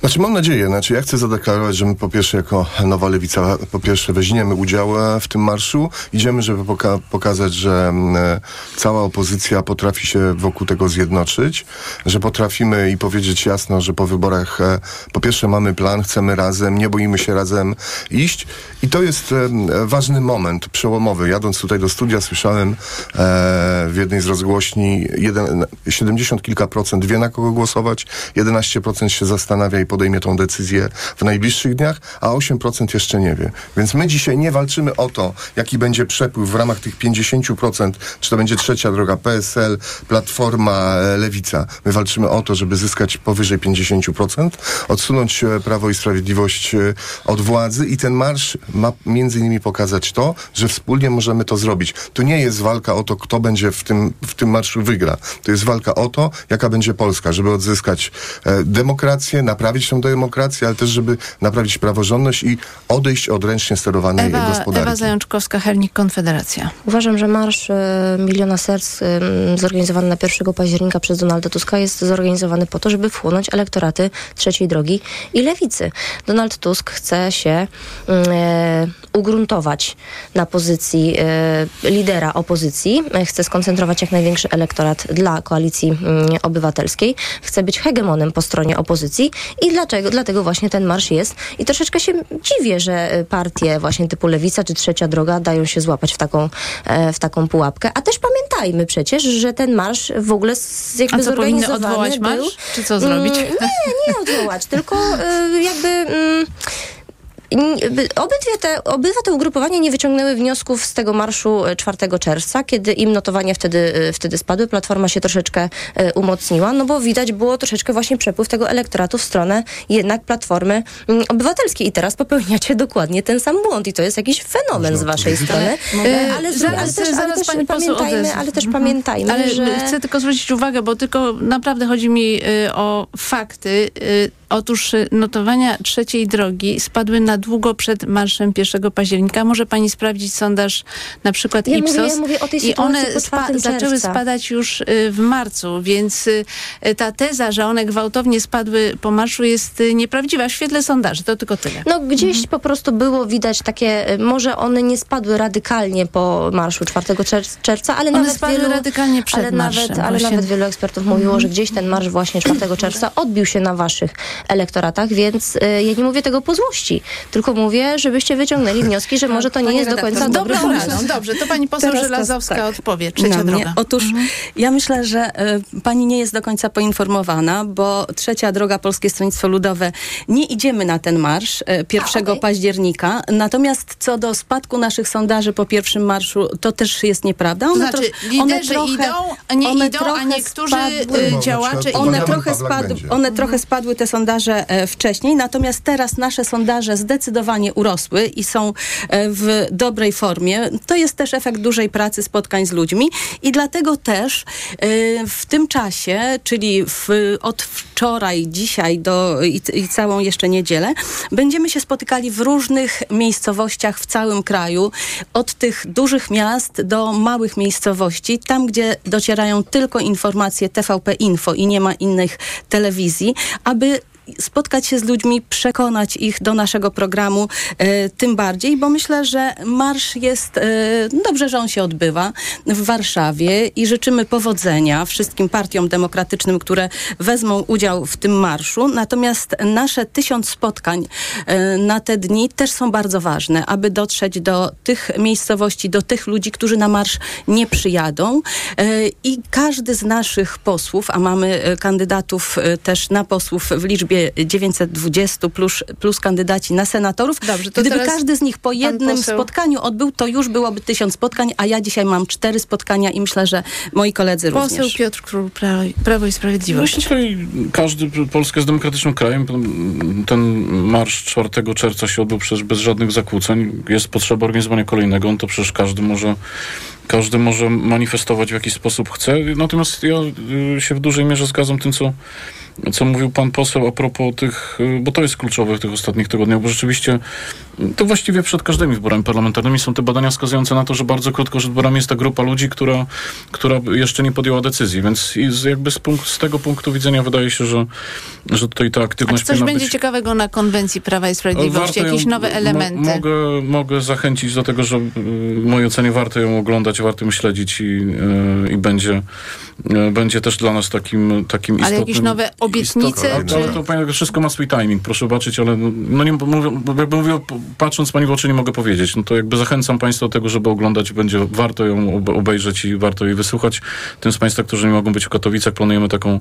Speaker 7: Znaczy mam nadzieję, znaczy ja chcę zadeklarować, że my po pierwsze jako Nowa Lewica, po pierwsze weźmiemy udział e, w tym marszu, idziemy, żeby poka- pokazać, że mm, e, cała opozycja potrafi się wokół tego zjednoczyć, że potrafimy i powiedzieć jasno, że po wyborach e, po pierwsze mamy plan, chcemy razem, nie boimy się razem iść i to jest ważny moment przełomowy. Jadąc tutaj do studia słyszałem w jednej z rozgłośni jeden, 70 kilka procent wie na kogo głosować, 11% się zastanawia i podejmie tą decyzję w najbliższych dniach, a 8% jeszcze nie wie. Więc my dzisiaj nie walczymy o to, jaki będzie przepływ w ramach tych 50%, czy to będzie trzecia droga, PSL, Platforma, e, Lewica. My walczymy o to, żeby zyskać powyżej 50%, odsunąć e, Prawo i Sprawiedliwość e, od władzy i ten marsz ma między innymi pokazać to, że wspólnie możemy to zrobić. To nie jest walka o to, kto będzie w tym, w tym marszu wygra. To jest walka o to, jaka będzie Polska, żeby odzyskać demokrację, naprawić tę demokrację, ale też, żeby naprawić praworządność i odejść od ręcznie sterowanej
Speaker 1: Ewa,
Speaker 7: gospodarki.
Speaker 1: Ewa Zajączkowska, Hernik, Konfederacja.
Speaker 2: Uważam, że Marsz e, Miliona Serc e, zorganizowany na 1 października przez Donalda Tuska jest zorganizowany po to, żeby wchłonąć elektoraty trzeciej drogi i lewicy. Donald Tusk chce się e, ugruntować na pozycji e, lidera opozycji. Chce skoncentrować jak największy elektorat dla koalicji mm, obywatelskiej. Chce być hegemonem po stronie opozycji i dlaczego? Dlatego właśnie ten marsz jest. I troszeczkę się dziwię, że e, partie właśnie typu Lewica czy Trzecia Droga dają się złapać w taką, e, w taką pułapkę. A też pamiętajmy przecież, że ten marsz w ogóle z, jakby
Speaker 1: A co,
Speaker 2: zorganizowany
Speaker 1: odwołać
Speaker 2: był...
Speaker 1: marsz? Czy co zrobić?
Speaker 2: Mm, nie, nie odwołać, tylko e, jakby... Mm, Obydwie te, obydwa te ugrupowania nie wyciągnęły wniosków z tego marszu 4 e, czerwca, kiedy im notowania wtedy, e, wtedy spadły. Platforma się troszeczkę e, umocniła, no bo widać było troszeczkę właśnie przepływ tego elektoratu w stronę jednak Platformy Obywatelskiej. I teraz popełniacie dokładnie ten sam błąd i to jest jakiś fenomen z waszej strony.
Speaker 1: Ale, ale, zaraz, ale też, ale też
Speaker 2: pamiętajmy, ale też mhm. pamiętajmy,
Speaker 1: ale
Speaker 2: że...
Speaker 1: Chcę tylko zwrócić uwagę, bo tylko naprawdę chodzi mi y, o fakty. Y, Otóż notowania trzeciej drogi spadły na długo przed marszem 1 października. Może pani sprawdzić sondaż na przykład
Speaker 2: ja
Speaker 1: Ipsos.
Speaker 2: Mówię, ja mówię o tej I one spa
Speaker 1: zaczęły spadać już y, w marcu, więc y, ta teza, że one gwałtownie spadły po marszu jest nieprawdziwa w świetle sondaży. To tylko tyle.
Speaker 2: No gdzieś mhm. po prostu było widać takie, może one nie spadły radykalnie po marszu 4 czerwca, ale
Speaker 1: one
Speaker 2: nawet
Speaker 1: spadły
Speaker 2: wielu,
Speaker 1: radykalnie przed
Speaker 2: ale
Speaker 1: marszem.
Speaker 2: Nawet, ale nawet wielu ekspertów mówiło, mhm. że gdzieś ten marsz właśnie 4 czerwca odbił się na waszych elektoratach, więc y, ja nie mówię tego po złości, tylko mówię, żebyście wyciągnęli wnioski, że może to nie jest do końca
Speaker 1: pomysł. No, dobrze, to pani poseł Teraz Żelazowska tak. odpowie. Trzecia droga.
Speaker 3: Otóż mhm. ja myślę, że y, pani nie jest do końca poinformowana, bo trzecia droga Polskie Stronnictwo Ludowe nie idziemy na ten marsz y, 1 A, okay. października. Natomiast co do spadku naszych sondaży po pierwszym marszu, to też jest nieprawda.
Speaker 1: One znaczy, tro- one trochę, idą, a nie one idą, a niektórzy spadły, działacze
Speaker 3: one trochę, spadły, one trochę spadły te sondaże e, wcześniej, natomiast teraz nasze sondaże zdecydowanie urosły i są e, w dobrej formie. To jest też efekt dużej pracy, spotkań z ludźmi i dlatego też e, w tym czasie, czyli w, od wczoraj, dzisiaj do, i, i całą jeszcze niedzielę, będziemy się spotykali w różnych miejscowościach w całym kraju, od tych dużych miast do małych miejscowości, tam gdzie docierają tylko informacje TVP Info i nie ma innych telewizji, aby spotkać się z ludźmi, przekonać ich do naszego programu, e, tym bardziej, bo myślę, że marsz jest, e, dobrze, że on się odbywa w Warszawie i życzymy powodzenia wszystkim partiom demokratycznym, które wezmą udział w tym marszu. Natomiast nasze tysiąc spotkań e, na te dni też są bardzo ważne, aby dotrzeć do tych miejscowości, do tych ludzi, którzy na marsz nie przyjadą. I każdy z naszych posłów, a mamy kandydatów też na posłów w liczbie liczbie 920 plus, plus kandydaci na senatorów. Dobrze, Gdyby każdy z nich po jednym poseł... spotkaniu odbył, to już byłoby tysiąc spotkań, a ja dzisiaj mam cztery spotkania i myślę, że moi koledzy
Speaker 1: poseł
Speaker 3: również.
Speaker 1: Poseł Piotr Król, Prawo, Prawo i Sprawiedliwość.
Speaker 4: Myślę, że każdy, Polska jest demokratycznym krajem. Ten marsz 4 czerwca się odbył przecież bez żadnych zakłóceń. Jest potrzeba organizowania kolejnego, on to przecież każdy może każdy może manifestować w jakiś sposób chce. Natomiast ja y, się w dużej mierze zgadzam tym, co co mówił pan poseł a propos tych, y, bo to jest kluczowe w tych ostatnich tygodniach, bo rzeczywiście y, to właściwie przed każdymi wyborami parlamentarnymi są te badania wskazujące na to, że bardzo krótko przed wyborami jest ta grupa ludzi, która, która jeszcze nie podjęła decyzji, więc jakby z, z tego punktu widzenia wydaje się, że, że tutaj ta aktywność
Speaker 1: A coś będzie być... ciekawego na konwencji Prawa i Sprawiedliwości? Jakieś ją, nowe elementy?
Speaker 4: Mo, mogę, mogę zachęcić do tego, że w mojej ocenie warto ją oglądać, warto ją śledzić i, y, i będzie, będzie też dla nas takim, takim istotnym...
Speaker 1: Ale jakieś nowe obietnice?
Speaker 4: Ale, czy... ale to pani, wszystko ma swój timing, proszę zobaczyć, ale no nie mówię, jakby mówię, patrząc pani w oczy nie mogę powiedzieć. No to jakby zachęcam państwa do tego, żeby oglądać, będzie warto ją obejrzeć i warto jej wysłuchać. Tym z państwa, którzy nie mogą być w Katowicach, planujemy taką,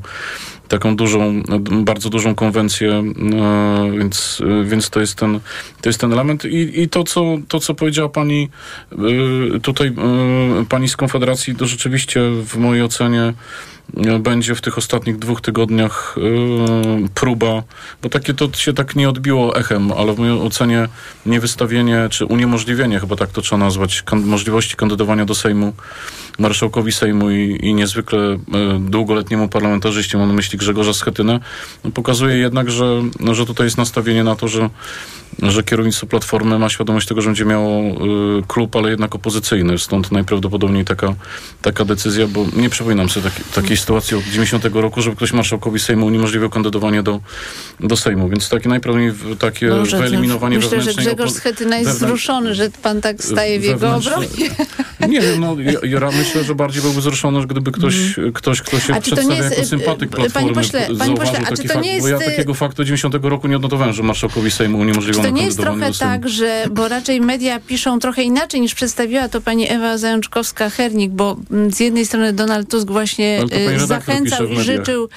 Speaker 4: taką dużą, bardzo dużą konwencję, no, więc, więc to jest ten, to jest ten element. I, i to, co, to, co powiedziała pani y, tutaj, pani z Konfederacji, to rzeczywiście w mojej ocenie będzie w tych ostatnich dwóch tygodniach yy, próba, bo takie to się tak nie odbiło echem, ale w mojej ocenie niewystawienie, czy uniemożliwienie, chyba tak to trzeba nazwać, kan możliwości kandydowania do Sejmu, marszałkowi Sejmu i, i niezwykle y, długoletniemu parlamentarzyście, mam na myśli Grzegorza Schetynę, no, pokazuje jednak, że, no, że tutaj jest nastawienie na to, że że kierownictwo Platformy ma świadomość tego, że będzie miało y, klub, ale jednak opozycyjny. Stąd najprawdopodobniej taka, taka decyzja, bo nie przypominam sobie taki, takiej sytuacji od 90 roku, żeby ktoś marszałkowi Sejmu uniemożliwił kandydowanie do, do Sejmu. Więc takie najprawdopodobniej takie Boże, wyeliminowanie
Speaker 1: Myślę, że Grzegorz Schetyna jest wzruszony, że pan tak staje w jego obronie.
Speaker 4: Nie wiem, no ja, ja myślę, że bardziej byłby wzruszony, gdyby ktoś, ktoś kto się przedstawia
Speaker 1: jest,
Speaker 4: jako sympatyk
Speaker 1: panie
Speaker 4: Platformy,
Speaker 1: pośle, panie pośle, a czy
Speaker 4: taki
Speaker 1: to
Speaker 4: fakt,
Speaker 1: nie
Speaker 4: bo ja
Speaker 1: jest, y,
Speaker 4: takiego faktu 90 roku nie odnotowałem, że marszałkowi Sejmu uniemożliwiono
Speaker 1: Czy to nie jest trochę tak, że, bo raczej media piszą trochę inaczej niż przedstawiła to pani Ewa Zajączkowska-Hernik, bo mm, z jednej strony Donald Tusk właśnie zachęcał i życzył,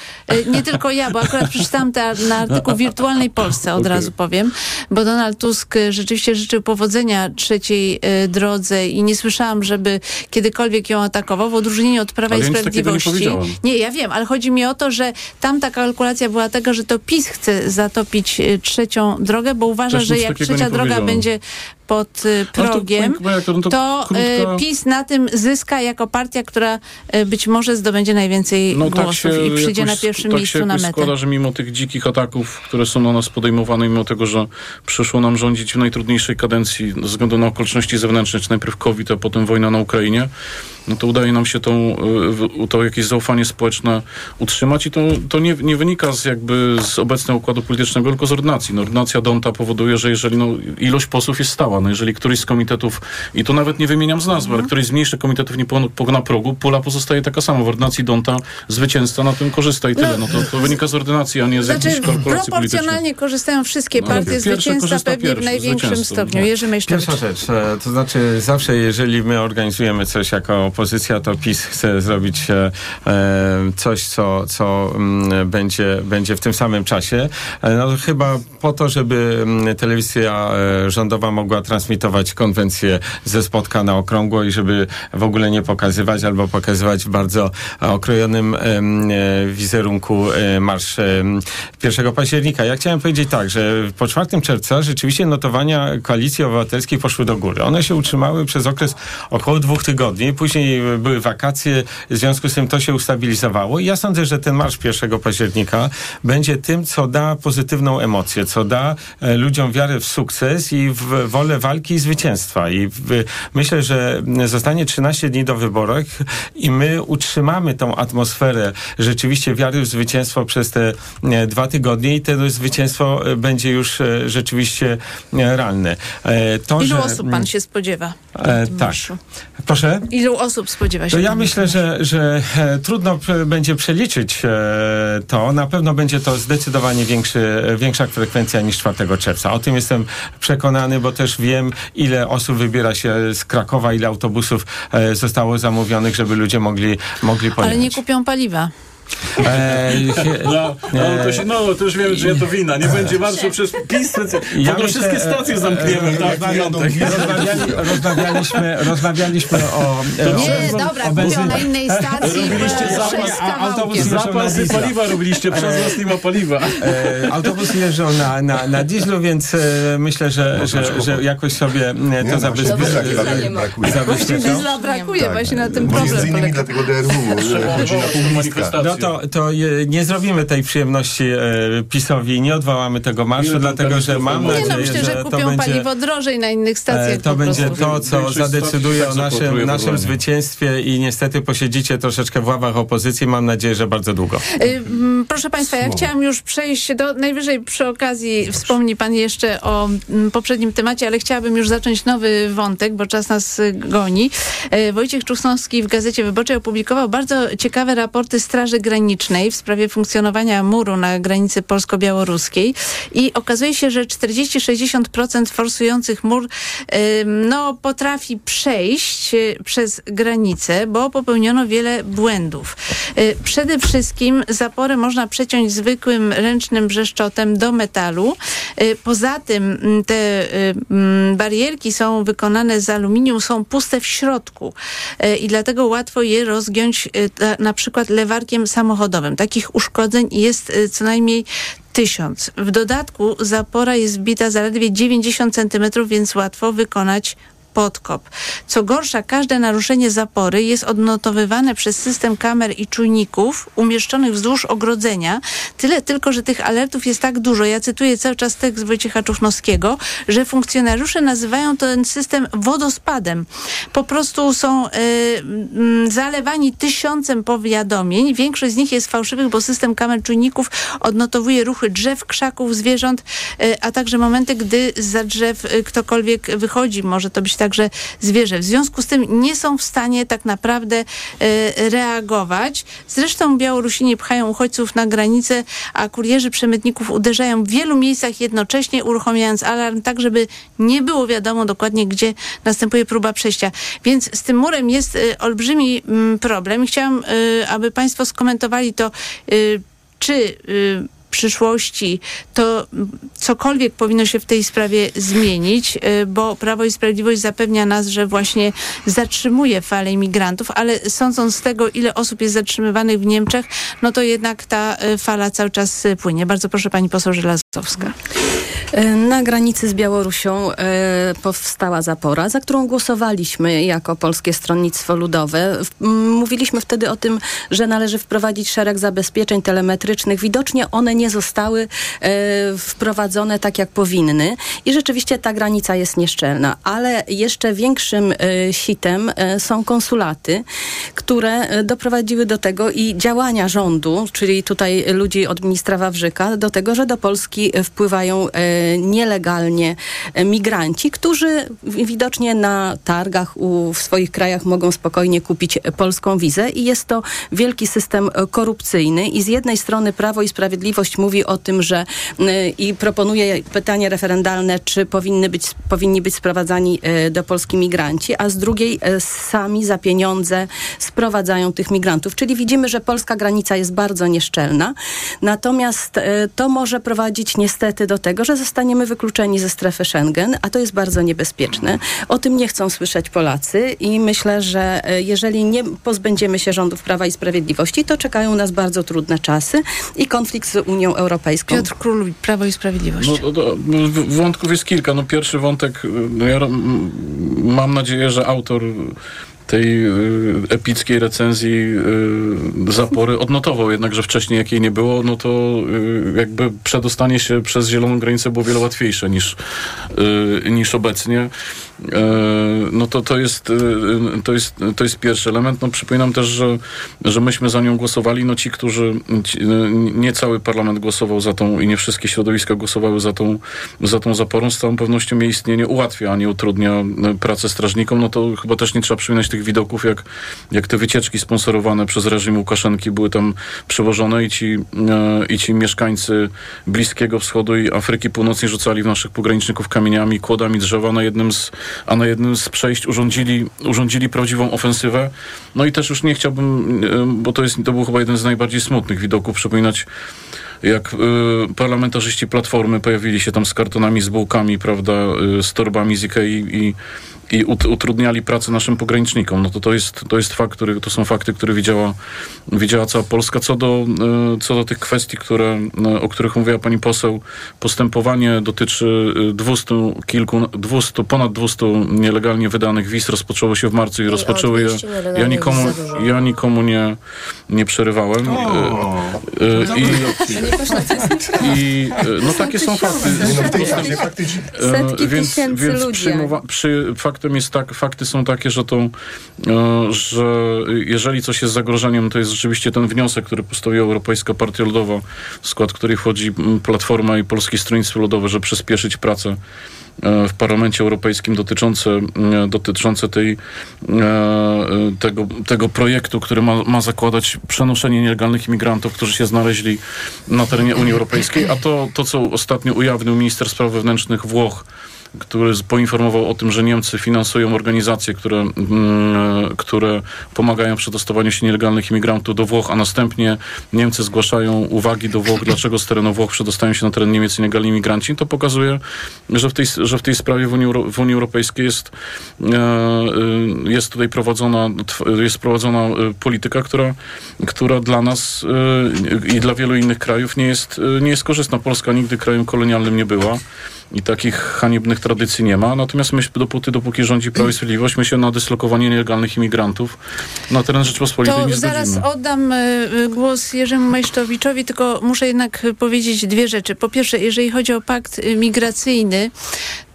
Speaker 1: nie tylko ja, bo akurat przeczytałam te, na artykuł w Wirtualnej Polsce, od
Speaker 4: Okej.
Speaker 1: razu powiem, bo Donald Tusk rzeczywiście życzył powodzenia trzeciej drodze i nie słyszałam, żeby kiedykolwiek ją atakował, w odróżnieniu od Prawa
Speaker 4: Ale
Speaker 1: i
Speaker 4: ja nie
Speaker 1: Sprawiedliwości.
Speaker 4: powiedziałem.
Speaker 1: Nie, ja wiem, ale chodzi mi o to, że tam ta kalkulacja była tego, że to PiS chce zatopić y, trzecią drogę, bo uważa,
Speaker 4: Też
Speaker 1: że jak trzecia
Speaker 4: nie
Speaker 1: droga będzie pod y,
Speaker 4: to,
Speaker 1: progiem,
Speaker 4: no to
Speaker 1: to
Speaker 4: krótka-
Speaker 1: y, PiS na tym zyska jako partia, która być może zdobędzie najwięcej
Speaker 4: No tak
Speaker 1: głosów
Speaker 4: się
Speaker 1: i przyjdzie
Speaker 4: jakoś,
Speaker 1: na pierwszym
Speaker 4: tak
Speaker 1: miejscu na metę.
Speaker 4: składa, że mimo tych dzikich ataków, które są na nas podejmowane, mimo tego, że przyszło nam rządzić w najtrudniejszej kadencji ze względu na okoliczności zewnętrzne, czy najpierw COVID, a potem wojna na Ukrainie, no to udaje nam się tą, y, to jakieś zaufanie społeczne utrzymać i to, to nie, nie wynika z jakby z obecnego układu politycznego, tylko z ordynacji. No, ordynacja Donta powoduje, że jeżeli no, ilość posłów jest stała, no, jeżeli któryś z komitetów, i to nawet nie wymieniam z nazwy, ale któryś z mniejszych komitetów nie pokona progu, pula pozostaje taka sama. W ordynacji Donta zwycięzca na tym korzysta i tyle. No, to, to wynika z ordynacji, a nie z
Speaker 1: Znaczy,
Speaker 4: jakichś politycznych.
Speaker 1: proporcjonalnie korzystają wszystkie
Speaker 4: No,
Speaker 1: partie, zwycięzca pewnie w największym stopniu.
Speaker 4: no.
Speaker 1: Jerzy.
Speaker 6: Pierwsza rzecz, e, to znaczy zawsze jeżeli my organizujemy coś jako opozycja, to PiS chce zrobić e, e, coś, co, co mm, będzie, będzie w tym samym czasie. E, No chyba po to, żeby mm, telewizja rządowa mogła transmitować konwencję ze spotka na okrągło i żeby w ogóle nie pokazywać albo pokazywać w bardzo okrojonym wizerunku marsz em, 1 października. Ja chciałem powiedzieć tak, że po 4 czerwca rzeczywiście notowania Koalicji Obywatelskiej poszły do góry. One się utrzymały przez okres około dwóch tygodni. Później były wakacje, w związku z tym to się ustabilizowało. I ja sądzę, że ten marsz 1 października będzie tym, co da pozytywną emocję, co da e, ludziom wiarę w sukces i w wolę walki i zwycięstwa. I w, myślę, że zostanie 13 dni do wyborów i my utrzymamy tą atmosferę rzeczywiście wiary w zwycięstwo przez te e, dwa tygodnie i to zwycięstwo e, będzie już rzeczywiście realne. To,
Speaker 1: Ilu
Speaker 6: że,
Speaker 1: osób pan się spodziewa?
Speaker 6: E, tak.
Speaker 1: marszu?
Speaker 6: Proszę?
Speaker 1: Ilu osób spodziewa się?
Speaker 6: To ja myślę, że, że e, trudno p- będzie przeliczyć e, to. Na pewno będzie to zdecydowanie większy, e, większa frekwencja niż 4 czerwca. O tym jestem przekonany, bo też wiem, ile osób wybiera się z Krakowa, ile autobusów e, zostało zamówionych, żeby ludzie mogli, mogli pojechać.
Speaker 1: Ale nie kupią paliwa.
Speaker 6: E,
Speaker 4: No, no, to się, no, to już wiemy, że to wina. Nie będzie marszu przez PiS.
Speaker 6: Ja
Speaker 4: Ja
Speaker 6: myślę,
Speaker 4: wszystkie stacje
Speaker 6: e,
Speaker 4: zamkniemy,
Speaker 6: e,
Speaker 4: tak?
Speaker 6: rozmawiali, rozmawialiśmy, rozmawialiśmy o... e,
Speaker 1: Nie,
Speaker 6: o-
Speaker 1: dobra,
Speaker 6: o
Speaker 1: na innej stacji.
Speaker 4: Robiliście
Speaker 1: e,
Speaker 4: zapas-
Speaker 6: a autobus
Speaker 4: Zapasy paliwa robiliście, przez nas nie ma paliwa.
Speaker 6: E, autobusy jeżdżą na, na, na dieslu, więc e, myślę, że, że, że jakoś sobie e, to
Speaker 7: Nie, no, właśnie
Speaker 6: zabezpie-
Speaker 7: diesla
Speaker 6: e,
Speaker 7: brakuje.
Speaker 6: zabezpieczą.
Speaker 7: Tak.
Speaker 1: właśnie na tym
Speaker 7: Bo Między
Speaker 1: problem
Speaker 7: innymi dlatego DRW e, chodzi na.
Speaker 6: No to, to e, nie zrobimy tej przyjemności e, PiSowi, nie odwołamy tego marszu,
Speaker 4: Ile tam
Speaker 6: dlatego że mam
Speaker 4: kandydatów
Speaker 1: Nie no,
Speaker 6: nadzieję,
Speaker 1: myślę, że
Speaker 6: że to
Speaker 1: kupią
Speaker 6: będzie...
Speaker 1: paliwo drożej na innych
Speaker 6: e,
Speaker 1: stacjach
Speaker 6: To będzie to, co zadecyduje o
Speaker 4: tak
Speaker 6: naszym, naszym zwycięstwie i niestety posiedzicie troszeczkę w ławach opozycji. Mam nadzieję, że bardzo długo.
Speaker 1: Mm, Proszę Państwa, ja chciałam już przejść do, najwyżej przy okazji wspomni Pan jeszcze o poprzednim temacie, ale chciałabym już zacząć nowy wątek, bo czas nas y, goni. Wojciech Czusnowski w Gazecie Wyborczej opublikował bardzo ciekawe raporty Straży Granicznej w sprawie funkcjonowania muru na granicy polsko-białoruskiej i okazuje się, że 40-60% forsujących mur no, potrafi przejść y, przez granicę, bo popełniono wiele błędów. Y, Przede wszystkim zapory można przeciąć zwykłym ręcznym brzeszczotem do metalu. Y, Poza tym mm, te mm, barierki są wykonane z aluminium, są puste w środku i dlatego łatwo je rozgiąć na przykład lewarkiem samochodowym. Takich uszkodzeń jest y, co najmniej tysiąc. W dodatku zapora jest wbita zaledwie 90 cm, więc łatwo wykonać podkop. Co gorsza, każde naruszenie zapory jest odnotowywane przez system kamer i czujników umieszczonych wzdłuż ogrodzenia. Tyle tylko, że tych alertów jest tak dużo. Ja cytuję cały czas tekst Wojciecha Czuchnowskiego, że funkcjonariusze nazywają ten system wodospadem. Po prostu są y, mm, zalewani tysiącem powiadomień. Większość z nich jest fałszywych, bo system kamer czujników odnotowuje ruchy drzew, krzaków, zwierząt, y, a także momenty, gdy za drzew y, ktokolwiek wychodzi. Może to być tak, także zwierzę. W związku z tym nie są w stanie tak naprawdę e, reagować. Zresztą Białorusini pchają uchodźców na granicę, a kurierzy przemytników uderzają w wielu miejscach jednocześnie, uruchamiając alarm, tak żeby nie było wiadomo dokładnie, gdzie następuje próba przejścia. Więc z tym murem jest e, olbrzymi mm, problem. Chciałam, e, aby Państwo skomentowali to, czy przyszłości to cokolwiek powinno się w tej sprawie zmienić, y, bo Prawo i Sprawiedliwość zapewnia nas, że właśnie zatrzymuje falę imigrantów, ale sądząc z tego, ile osób jest zatrzymywanych w Niemczech, no to jednak ta y, fala cały czas y, płynie. Bardzo proszę pani poseł Żelazowska.
Speaker 3: E, Na granicy z Białorusią e, powstała zapora, za którą głosowaliśmy jako Polskie Stronnictwo Ludowe. Mówiliśmy wtedy o tym, że należy wprowadzić szereg zabezpieczeń telemetrycznych. Widocznie one nie zostały e, wprowadzone tak, jak powinny i rzeczywiście ta granica jest nieszczelna. Ale jeszcze większym sitem są konsulaty, które doprowadziły do tego i działania rządu, czyli tutaj ludzi od ministra Wawrzyka, do tego, że do Polski wpływają nielegalnie migranci, którzy widocznie na targach u, w swoich krajach mogą spokojnie kupić polską wizę i jest to wielki system korupcyjny i z jednej strony Prawo i Sprawiedliwość mówi o tym, że e, i proponuje pytanie referendalne, czy powinny być, powinni być sprowadzani e, do Polski migranci, a z drugiej e, sami za pieniądze sprowadzają tych migrantów. Czyli widzimy, że polska granica jest bardzo nieszczelna. Natomiast to może prowadzić niestety do tego, że zostaniemy wykluczeni ze strefy Schengen, a to jest bardzo niebezpieczne. O tym nie chcą słyszeć Polacy i myślę, że e, jeżeli nie pozbędziemy się rządów Prawa i Sprawiedliwości, to czekają nas bardzo trudne czasy i konflikt z Unią Europejską.
Speaker 1: Piotr Król, Prawo i Sprawiedliwość.
Speaker 4: No, to, to, w- wątków jest kilka. No, pierwszy wątek, y, no, ja mam nadzieję, że autor tej y, epickiej recenzji y, zapory odnotował jednak, że wcześniej jak jej nie było, no to y, jakby przedostanie się przez zieloną granicę było wiele łatwiejsze niż, niż obecnie. E, No to, to, jest, to, jest, to jest pierwszy element. No przypominam też, że, że myśmy za nią głosowali. No ci, którzy, nie cały parlament głosował za tą i nie wszystkie środowiska głosowały za tą, za tą zaporą. Z całą pewnością jej istnienie ułatwia, a nie utrudnia pracę strażnikom. No to chyba też nie trzeba przypominać tych widoków, jak, jak te wycieczki sponsorowane przez reżim Łukaszenki były tam przewożone i ci, e, i ci mieszkańcy Bliskiego Wschodu i Afryki Północnej rzucali w naszych pograniczników kamieniami, kłodami drzewa na jednym z, a na jednym z przejść urządzili, urządzili prawdziwą ofensywę. No i też już nie chciałbym, e, bo to, jest, to był chyba jeden z najbardziej smutnych widoków, przypominać jak y, parlamentarzyści Platformy pojawili się tam z kartonami, z bułkami, prawda, y, z torbami z Ikei i, i ut, utrudniali pracę naszym pogranicznikom. No to, to, jest, to jest fakt, który, to są fakty, które widziała, widziała cała Polska. Co do, y, co do tych kwestii, które, y, o których mówiła pani poseł, postępowanie dotyczy y, 200 kilku, 200, ponad 200 nielegalnie wydanych wiz. Rozpoczęło się w marcu i
Speaker 2: I
Speaker 4: rozpoczęły je.
Speaker 2: 200 nielegalnych
Speaker 4: Ja nikomu, ja nikomu nie, nie przerywałem. I, i e, no takie są fakty.
Speaker 7: No.
Speaker 4: E,
Speaker 3: Setki
Speaker 4: więc,
Speaker 3: tysięcy
Speaker 4: więc
Speaker 3: ludzi.
Speaker 4: przyjmowa- przy, faktem jest tak, fakty są takie, że to, e, że jeżeli coś jest zagrożeniem, to jest rzeczywiście ten wniosek, który postawiła Europejska Partia Ludowa, w skład której wchodzi m, Platforma i Polskie Stronnictwo Ludowe, żeby przyspieszyć pracę e, w Parlamencie Europejskim dotyczące, e, dotyczące tej, tego, tego projektu, który ma, ma zakładać przenoszenie nielegalnych imigrantów, którzy się znaleźli na terenie Unii Europejskiej, a to, to co ostatnio ujawnił minister spraw wewnętrznych Włoch, który poinformował o tym, że Niemcy finansują organizacje, które, mm, które pomagają w przedostawaniu się nielegalnych imigrantów do Włoch, a następnie Niemcy zgłaszają uwagi do Włoch, dlaczego z terenu Włoch przedostają się na teren Niemiec nielegalni imigranci, to pokazuje, że w tej, że w tej sprawie w Unii, w Unii Europejskiej jest, e, e, jest tutaj prowadzona, jest prowadzona e, polityka, która, która dla nas i dla wielu innych krajów nie jest, nie jest korzystna. Polska nigdy krajem kolonialnym nie była i takich haniebnych tradycji nie ma. Natomiast my dopóty, dopóki rządzi Prawo i Sprawiedliwość, my się na dyslokowanie nielegalnych imigrantów na teren Rzeczpospolitej
Speaker 1: To
Speaker 4: nie
Speaker 1: zaraz
Speaker 4: zgodzimy.
Speaker 1: oddam y, y, głos Jerzemu Majsztowiczowi, tylko muszę jednak powiedzieć dwie rzeczy. Po pierwsze, jeżeli chodzi o pakt migracyjny,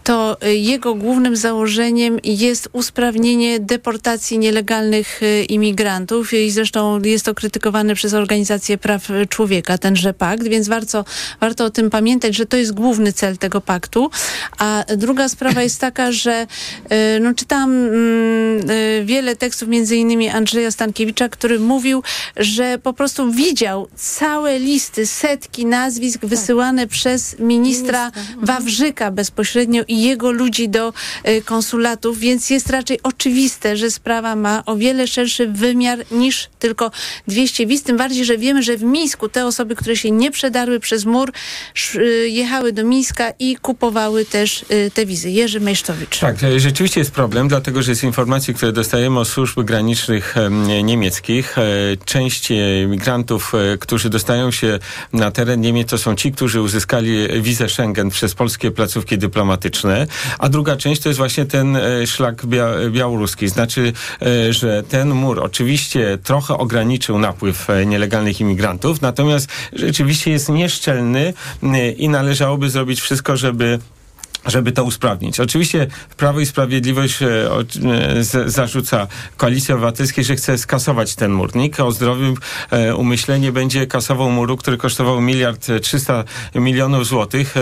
Speaker 1: to y, jego głównym założeniem jest usprawnienie deportacji nielegalnych y, imigrantów i zresztą jest to krytykowane przez organizacje praw człowieka, tenże pakt, więc warto, warto o tym pamiętać, że to jest główny cel tego paktu. A druga sprawa jest taka, że y, no, czytałam mm, wiele tekstów, między innymi Andrzeja Stankiewicza, który mówił, że po prostu widział całe listy, setki nazwisk tak. wysyłane przez ministra, ministra. Wawrzyka bezpośrednio jego ludzi do y, konsulatów, więc jest raczej oczywiste, że sprawa ma o wiele szerszy wymiar niż tylko 200 wiz, tym bardziej, że wiemy, że w Mińsku te osoby, które się nie przedarły przez mur, y, jechały do Mińska i kupowały też y, te wizy. Jerzy Mejsztowicz.
Speaker 6: Tak, e, rzeczywiście jest problem, dlatego że z informacji, które dostajemy od służb granicznych niemieckich, e, część migrantów, e, którzy dostają się na teren Niemiec, to są ci, którzy uzyskali wizę Schengen przez polskie placówki dyplomatyczne, a druga część to jest właśnie ten e, szlak bia białoruski. Znaczy, e, że ten mur oczywiście trochę ograniczył napływ e, nielegalnych imigrantów, natomiast rzeczywiście jest nieszczelny i należałoby zrobić wszystko, żeby żeby to usprawnić. Oczywiście Prawo i Sprawiedliwość e, e, zarzuca Koalicji Obywatelskiej, że chce skasować ten murnik. O zdrowym e, umyśle nie będzie kasował muru, który kosztował miliard trzysta milionów złotych.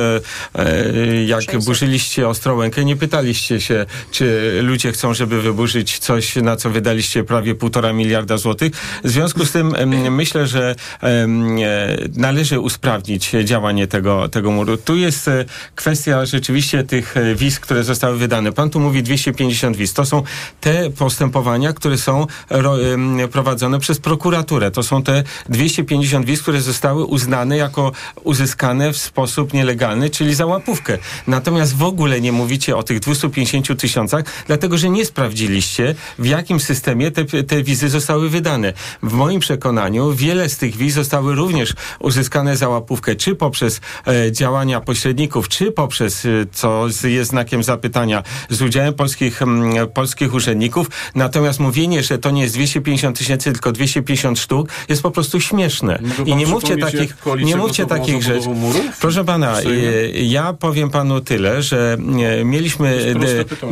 Speaker 6: Jak 600. burzyliście Ostrołękę, nie pytaliście się, czy ludzie chcą, żeby wyburzyć coś, na co wydaliście prawie półtora miliarda złotych. W związku z tym myślę, że należy usprawnić działanie tego, tego muru. Tu jest kwestia rzeczywiście tych e, wiz, które zostały wydane. Pan tu mówi 250 wiz. To są te postępowania, które są prowadzone przez prokuraturę. To są te 250 wiz, które zostały uznane jako uzyskane w sposób nielegalny, czyli za łapówkę. Natomiast w ogóle nie mówicie o tych 250 tysiącach, dlatego że nie sprawdziliście, w jakim systemie te, te wizy zostały wydane. W moim przekonaniu wiele z tych wiz zostały również uzyskane za łapówkę, czy poprzez e, działania pośredników, czy poprzez e, co jest znakiem zapytania z udziałem polskich, mm, polskich urzędników. Natomiast mówienie, że to nie jest 250 tysięcy, tylko 250 sztuk, jest po prostu śmieszne. I nie mówcie takich, nie mówcie takich rzeczy. Proszę pana, ja powiem panu tyle, że mieliśmy,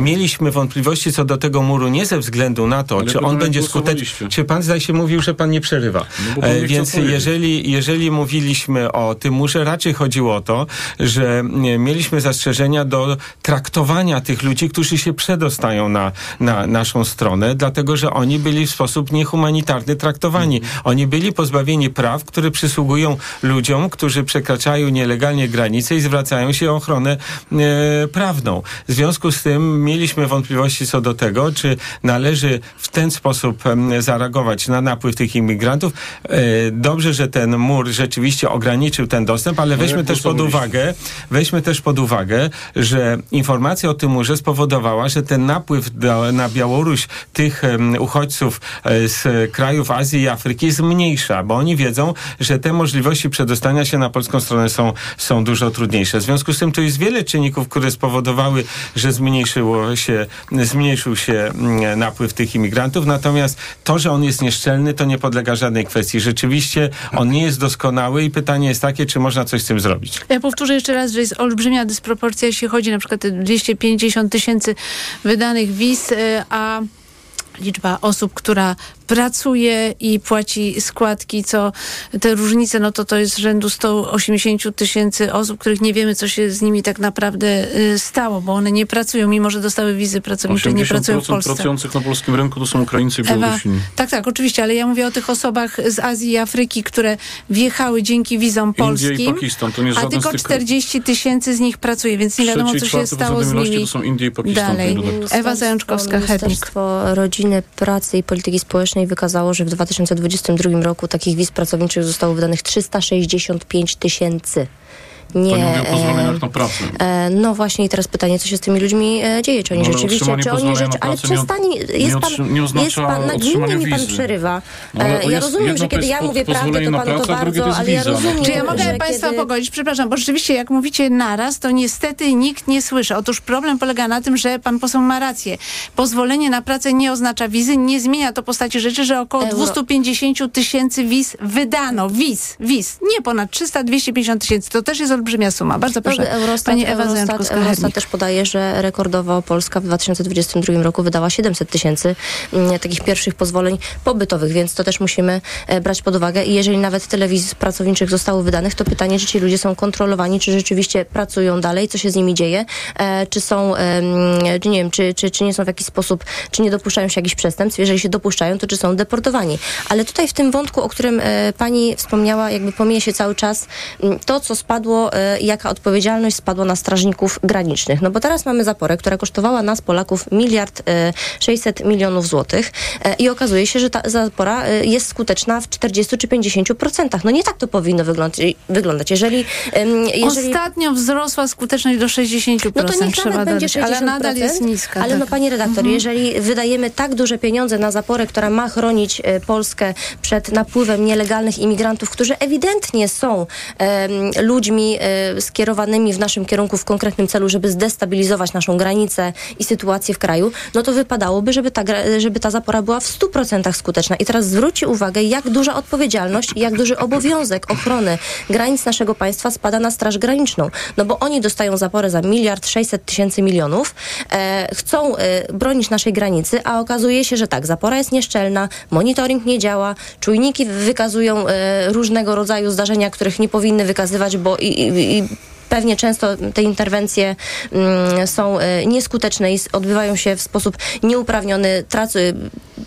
Speaker 6: mieliśmy wątpliwości co do tego muru nie ze względu na to, czy on będzie skuteczny. Czy pan zdaje się mówił, że pan nie przerywa. No e, Więc jeżeli, jeżeli mówiliśmy o tym murze, raczej chodziło o to, że mieliśmy zastrzeżenia do traktowania tych ludzi, którzy się przedostają na, na naszą stronę, dlatego że oni byli w sposób niehumanitarny traktowani. Oni byli pozbawieni praw, które przysługują ludziom, którzy przekraczają nielegalnie granice i zwracają się o ochronę e, prawną. W związku z tym mieliśmy wątpliwości co do tego, czy należy w ten sposób e, zareagować na napływ tych imigrantów. E, dobrze, że ten mur rzeczywiście ograniczył ten dostęp, ale no weźmy też pod uwagę, weźmy też pod uwagę, że informacja o tym murze spowodowała, że ten napływ do, na Białoruś tych um, uchodźców e, z krajów Azji i Afryki zmniejsza, bo oni wiedzą, że te możliwości przedostania się na polską stronę są, są dużo trudniejsze. W związku z tym tu jest wiele czynników, które spowodowały, że zmniejszyło się, zmniejszył się mm, napływ tych imigrantów, natomiast to, że on jest nieszczelny, to nie podlega żadnej kwestii. Rzeczywiście on nie jest doskonały i pytanie jest takie, czy można coś z tym zrobić.
Speaker 1: Ja powtórzę jeszcze raz, że jest olbrzymia dysproporcja, jeśli chodzi na przykład o 250 tysięcy wydanych wiz, y, a liczba osób, która pracuje i płaci składki, co te różnice, no to to jest rzędu 180 tysięcy osób, których nie wiemy, co się z nimi tak naprawdę y, stało, bo one nie pracują, mimo że dostały wizy pracownicze, nie pracują w Polsce.
Speaker 4: pracujących na polskim rynku to są Ukraińcy i Białorusini.
Speaker 1: Tak, tak, oczywiście, ale ja mówię o tych osobach z Azji i Afryki, które wjechały dzięki wizom polskim,
Speaker 4: i Pakistan, to nie
Speaker 1: a tylko 40 tysięcy z nich pracuje, więc nie wiadomo, co się stało z nimi
Speaker 4: to są Indie i Pakistan.
Speaker 1: Dalej. Ewa Zajączkowska-Hednik.
Speaker 2: Ministerstwo Rodziny, Pracy i Polityki Społecznej wykazało, że w 2022 roku takich wiz pracowniczych zostało wydanych 365 tysięcy
Speaker 4: nie. Pani mówi o pozwoleniach na pracę.
Speaker 2: E, no właśnie i teraz pytanie, co się z tymi ludźmi e, dzieje? Czy oni no, rzeczywiście, czy oni rzeczy, ale przestań, jest pan, nie jest pan, nagminnie mi pan przerywa. No, e, ja rozumiem, że kiedy ja mówię prawdę, to panu to bardzo, ale ja rozumiem,
Speaker 1: Czy ja mogę państwa kiedy... pogodzić? Przepraszam, bo rzeczywiście jak mówicie naraz, to niestety nikt nie słyszy. Otóż problem polega na tym, że pan poseł ma rację. Pozwolenie na pracę nie oznacza wizy, nie zmienia to postaci rzeczy, że około Euro. 250 tysięcy wiz wydano. Wiz, wiz. Nie ponad 300, 250 tysięcy. To też jest olbrzymia suma. Bardzo proszę,
Speaker 2: Eurostat,
Speaker 1: pani Ewa
Speaker 2: Eurostat. Eurostat też podaje, że rekordowo Polska w 2022 roku wydała 700 tysięcy mm, takich pierwszych pozwoleń pobytowych, więc to też musimy e, brać pod uwagę. I jeżeli nawet tyle wiz pracowniczych zostało wydanych, to pytanie, czy ci ludzie są kontrolowani, czy rzeczywiście pracują dalej, co się z nimi dzieje, e, czy są, czy nie wiem, czy, czy, czy nie są w jakiś sposób, czy nie dopuszczają się jakichś przestępstw. Jeżeli się dopuszczają, to czy są deportowani. Ale tutaj w tym wątku, o którym e, pani wspomniała, jakby pomija się cały czas m, to, co spadło, e, jaka odpowiedzialność spadła na strażników granicznych. No bo teraz mamy zaporę, która kosztowała nas, Polaków, miliard e, 600 milionów złotych e, i okazuje się, że ta zapora jest skuteczna w 40 czy 50%. No nie tak to powinno wyglądać. Jeżeli, jeżeli
Speaker 1: Ostatnio wzrosła skuteczność do 60%,
Speaker 2: no to niech
Speaker 1: trzeba
Speaker 2: będzie
Speaker 1: dodać,
Speaker 2: 60%,
Speaker 1: ale nadal jest niska.
Speaker 2: Ale no
Speaker 1: tak.
Speaker 2: pani redaktor, jeżeli wydajemy tak duże pieniądze na zaporę, która ma chronić Polskę przed napływem nielegalnych imigrantów, którzy ewidentnie są em, ludźmi skierowanymi w naszym kierunku w konkretnym celu, żeby zdestabilizować naszą granicę i sytuację w kraju, no to wypadałoby, żeby ta, żeby ta zapora była w 100% skuteczna. I teraz zwróćcie uwagę, jak duża odpowiedzialność i jak duży obowiązek ochrony granic naszego państwa spada na Straż Graniczną. No bo oni dostają zaporę za miliard 600 tysięcy milionów, e, chcą e, bronić naszej granicy, a okazuje się, że tak, zapora jest nieszczelna, monitoring nie działa, czujniki wykazują e, różnego rodzaju zdarzenia, których nie powinny wykazywać, bo i, i, i Pewnie często te interwencje mm, są e, nieskuteczne i odbywają się w sposób nieuprawniony, y,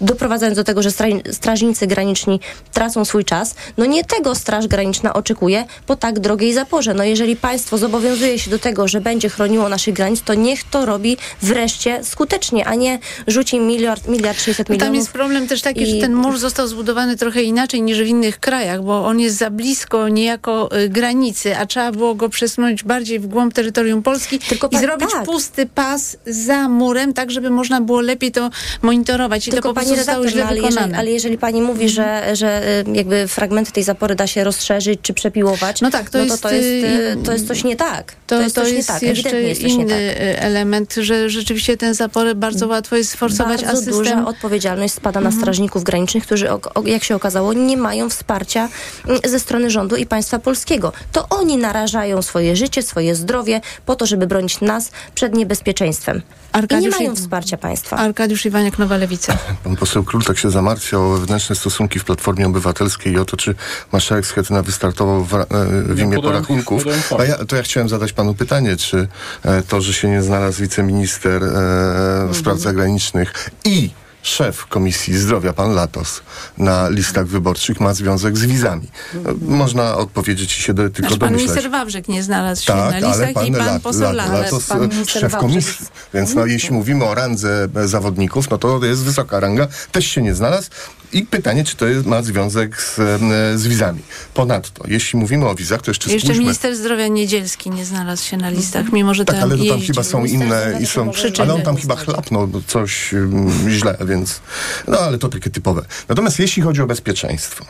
Speaker 2: doprowadzając do tego, że stra- strażnicy graniczni tracą swój czas. No nie tego Straż Graniczna oczekuje po tak drogiej zaporze. No jeżeli państwo zobowiązuje się do tego, że będzie chroniło naszych granic, to niech to robi wreszcie skutecznie, a nie rzuci miliard, miliard 600 milionów.
Speaker 1: Tam jest problem też taki,
Speaker 2: i-
Speaker 1: że ten mur został zbudowany trochę inaczej niż w innych krajach, bo on jest za blisko niejako y, granicy, a trzeba było go przesunąć bardziej w głąb terytorium Polski
Speaker 2: Tylko
Speaker 1: i
Speaker 2: pa-
Speaker 1: zrobić
Speaker 2: tak.
Speaker 1: pusty pas za murem, tak żeby można było lepiej to monitorować. I to po
Speaker 2: pani redaktor,
Speaker 1: źle
Speaker 2: no, ale, jeżeli, ale jeżeli pani mówi, że, że y, jakby fragmenty tej zapory da się rozszerzyć czy przepiłować,
Speaker 1: No tak, to
Speaker 2: no
Speaker 1: jest,
Speaker 2: to, to, jest,
Speaker 1: y,
Speaker 2: y, to jest coś nie tak.
Speaker 1: To,
Speaker 2: jest coś nie tak.
Speaker 1: jeszcze
Speaker 2: jest
Speaker 1: inny
Speaker 2: tak.
Speaker 1: element, że rzeczywiście tę zaporę bardzo łatwo jest sforsować,
Speaker 2: Bardzo
Speaker 1: a system...
Speaker 2: duża odpowiedzialność spada
Speaker 1: Mhm.
Speaker 2: na strażników granicznych, którzy, jak się okazało, nie mają wsparcia mm, ze strony rządu i państwa polskiego. To oni narażają swoje życie, swoje zdrowie po to, żeby bronić nas przed niebezpieczeństwem. I nie
Speaker 1: Arkadiusz
Speaker 2: mają wsparcia państwa.
Speaker 1: Arkadiusz Iwaniak, Nowa Lewica.
Speaker 7: Pan poseł Król tak się zamartwiał o wewnętrzne stosunki w Platformie Obywatelskiej i o to, czy marszałek Schetyna wystartował w, e, w imię porachunków. A ja, to ja chciałem zadać panu pytanie, czy e, to, że się nie znalazł wiceminister e, spraw zagranicznych i szef Komisji Zdrowia, pan Latos, na listach wyborczych ma związek z wizami. No, Można odpowiedzieć i się do, tylko
Speaker 1: Znaczy, pan
Speaker 7: domyślać.
Speaker 1: minister Wawrzyk nie znalazł się
Speaker 7: Tak,
Speaker 1: na
Speaker 7: ale
Speaker 1: listach
Speaker 7: pan,
Speaker 1: i pan
Speaker 7: Lat-
Speaker 1: poseł
Speaker 7: Lat-
Speaker 1: Latos.
Speaker 3: Pan
Speaker 7: szef
Speaker 3: Wawrzyk.
Speaker 7: komisji. Więc no, jeśli mówimy o randze zawodników, no to jest wysoka ranga, też się nie znalazł. I pytanie, czy to jest, ma związek z, z wizami. Ponadto, jeśli mówimy o wizach, to jeszcze,
Speaker 1: Jeszcze
Speaker 7: spójrzmy.
Speaker 1: minister zdrowia Niedzielski nie znalazł się na listach, mimo że
Speaker 7: Tak, ale to tam chyba są inne i są.
Speaker 2: przyczyny
Speaker 7: Ale on tam chyba chlapnął coś um, źle, więc. No ale to takie typowe. Natomiast jeśli chodzi o bezpieczeństwo.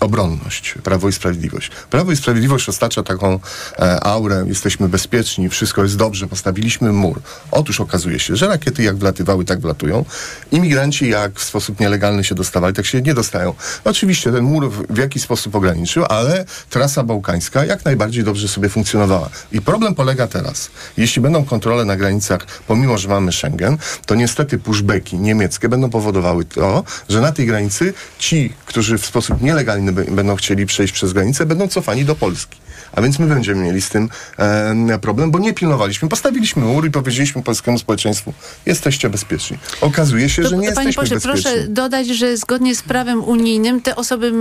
Speaker 7: Obronność, Prawo i Sprawiedliwość. Prawo i Sprawiedliwość ostacza taką e, aurę, jesteśmy bezpieczni, wszystko jest dobrze, postawiliśmy mur. Otóż okazuje się, że rakiety jak wlatywały, tak wlatują. Imigranci jak w sposób nielegalny się dostawali, tak się nie dostają. Oczywiście ten mur w jakiś sposób ograniczył, ale trasa bałkańska jak najbardziej dobrze sobie funkcjonowała. I problem polega teraz. Jeśli będą kontrole na granicach, pomimo, że mamy Schengen, to niestety pushbacki niemieckie będą powodowały to, że na tej granicy ci, którzy w sposób nielegalny b- będą chcieli przejść przez granicę, będą cofani do Polski. A więc my będziemy mieli z tym e, problem, bo nie pilnowaliśmy. Postawiliśmy mur i powiedzieliśmy polskiemu społeczeństwu, jesteście bezpieczni. Okazuje się,
Speaker 1: To,
Speaker 7: że nie
Speaker 1: Panie
Speaker 7: jesteśmy
Speaker 1: pośle,
Speaker 7: bezpieczni.
Speaker 1: proszę dodać, że zgodnie z prawem unijnym te osoby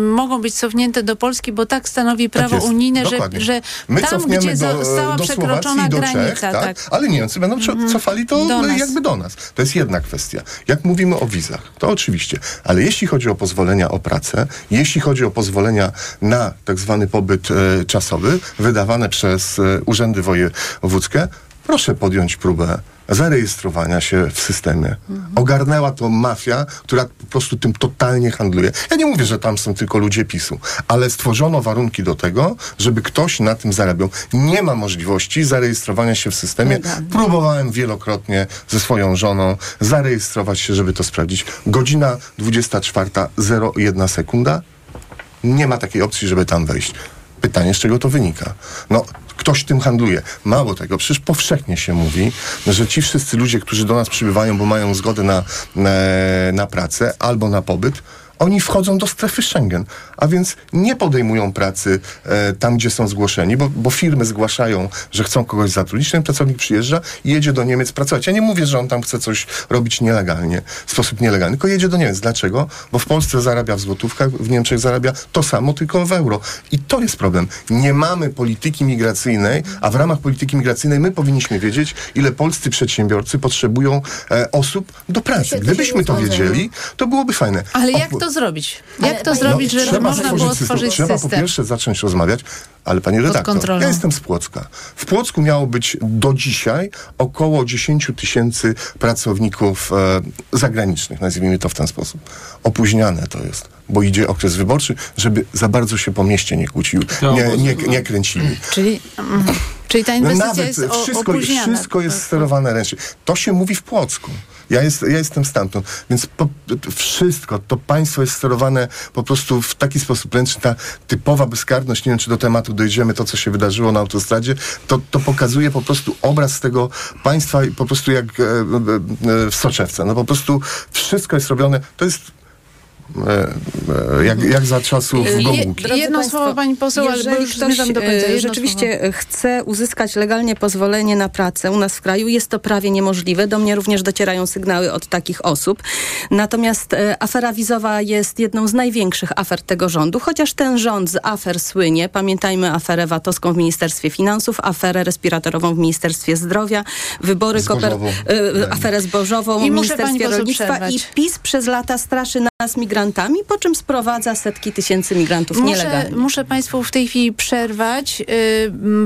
Speaker 1: mogą być cofnięte do Polski, bo tak stanowi prawo
Speaker 7: jest,
Speaker 1: unijne, że,
Speaker 7: dokładnie.
Speaker 1: że
Speaker 7: My
Speaker 1: tam, gdzie
Speaker 7: do,
Speaker 1: została
Speaker 7: do
Speaker 1: przekroczona
Speaker 7: do
Speaker 1: granica,
Speaker 7: Czech, tak?
Speaker 1: tak.
Speaker 7: ale Niemcy będą cio- cofali to
Speaker 1: Do
Speaker 7: e, jakby do nas. To jest jedna kwestia. Jak mówimy o wizach, to oczywiście, ale jeśli chodzi o pozwolenia o pracę, jeśli chodzi o pozwolenia na tak zwany pobyt e, czasowy, wydawane przez e, urzędy wojewódzkie, proszę podjąć próbę zarejestrowania się w systemie. Ogarnęła to mafia, która po prostu tym totalnie handluje. Ja nie mówię, że tam są tylko ludzie PiSu, ale stworzono warunki do tego, żeby ktoś na tym zarabiał. Nie ma możliwości zarejestrowania się w systemie. Próbowałem wielokrotnie ze swoją żoną zarejestrować się, żeby to sprawdzić. Godzina 24.01 sekunda. Nie ma takiej opcji, żeby tam wejść. Pytanie, z czego to wynika? No, ktoś tym handluje. Mało tego, przecież powszechnie się mówi, że ci wszyscy ludzie, którzy do nas przybywają, bo mają zgodę na, na, na pracę albo na pobyt, oni wchodzą do strefy Schengen, a więc nie podejmują pracy e, tam, gdzie są zgłoszeni, bo, bo firmy zgłaszają, że chcą kogoś zatrudnić, ten pracownik przyjeżdża i jedzie do Niemiec pracować. Ja nie mówię, że on tam chce coś robić nielegalnie, w sposób nielegalny, tylko jedzie do Niemiec. Dlaczego? Bo w Polsce zarabia w złotówkach, w Niemczech zarabia to samo, tylko w euro. I to jest problem. Nie mamy polityki migracyjnej, a w ramach polityki migracyjnej my powinniśmy wiedzieć, ile polscy przedsiębiorcy potrzebują e, osób do pracy. Gdybyśmy to wiedzieli, to byłoby fajne.
Speaker 1: Ale jak to zrobić? Jak to zrobić, żeby
Speaker 7: trzeba
Speaker 1: można było
Speaker 7: stworzyć system. Trzeba po pierwsze zacząć rozmawiać, ale pani redaktor, ja jestem z Płocka. W Płocku miało być do dzisiaj około 10 tysięcy pracowników e, zagranicznych, nazwijmy to w ten sposób. Opóźniane to jest, bo idzie okres wyborczy, żeby za bardzo się po mieście nie kłóciły, nie, nie, nie kręcili.
Speaker 1: Czyli, czyli ta
Speaker 7: No
Speaker 1: inwestycja
Speaker 7: nawet
Speaker 1: jest o,
Speaker 7: wszystko,
Speaker 1: opóźniana.
Speaker 7: wszystko jest sterowane ręcznie. To się mówi w Płocku. Ja, jest, ja jestem stamtąd, więc po, wszystko, to państwo jest sterowane po prostu w taki sposób ręczny. Ta typowa bezkarność, nie wiem czy do tematu dojdziemy, to co się wydarzyło na autostradzie, to, to pokazuje po prostu obraz tego państwa i po prostu jak e, e, e, w soczewce. No po prostu wszystko jest robione, to jest jak, jak za czasów
Speaker 1: Je-
Speaker 7: Gomułki.
Speaker 1: Drodzy Jedno
Speaker 3: Państwo,
Speaker 1: słowo, pani poseł, ale bo już
Speaker 3: ktoś
Speaker 1: zmierzam do końca.
Speaker 3: e,
Speaker 1: Jedno
Speaker 3: rzeczywiście chce uzyskać legalnie pozwolenie na pracę u nas w kraju, jest to prawie niemożliwe. Do mnie również docierają sygnały od takich osób. Natomiast e, afera wizowa jest jedną z największych afer tego rządu, chociaż ten rząd z afer słynie. Pamiętajmy aferę VAT-owską w Ministerstwie Finansów, aferę respiratorową w Ministerstwie Zdrowia, wybory
Speaker 7: Zbożową.
Speaker 3: e, aferę zbożową
Speaker 1: I
Speaker 3: w Ministerstwie Rolnictwa i PiS przez lata straszy nas migrantami, po czym sprowadza setki tysięcy migrantów
Speaker 1: Muszę,
Speaker 3: nielegalnie.
Speaker 1: muszę Państwu w tej chwili przerwać, yy,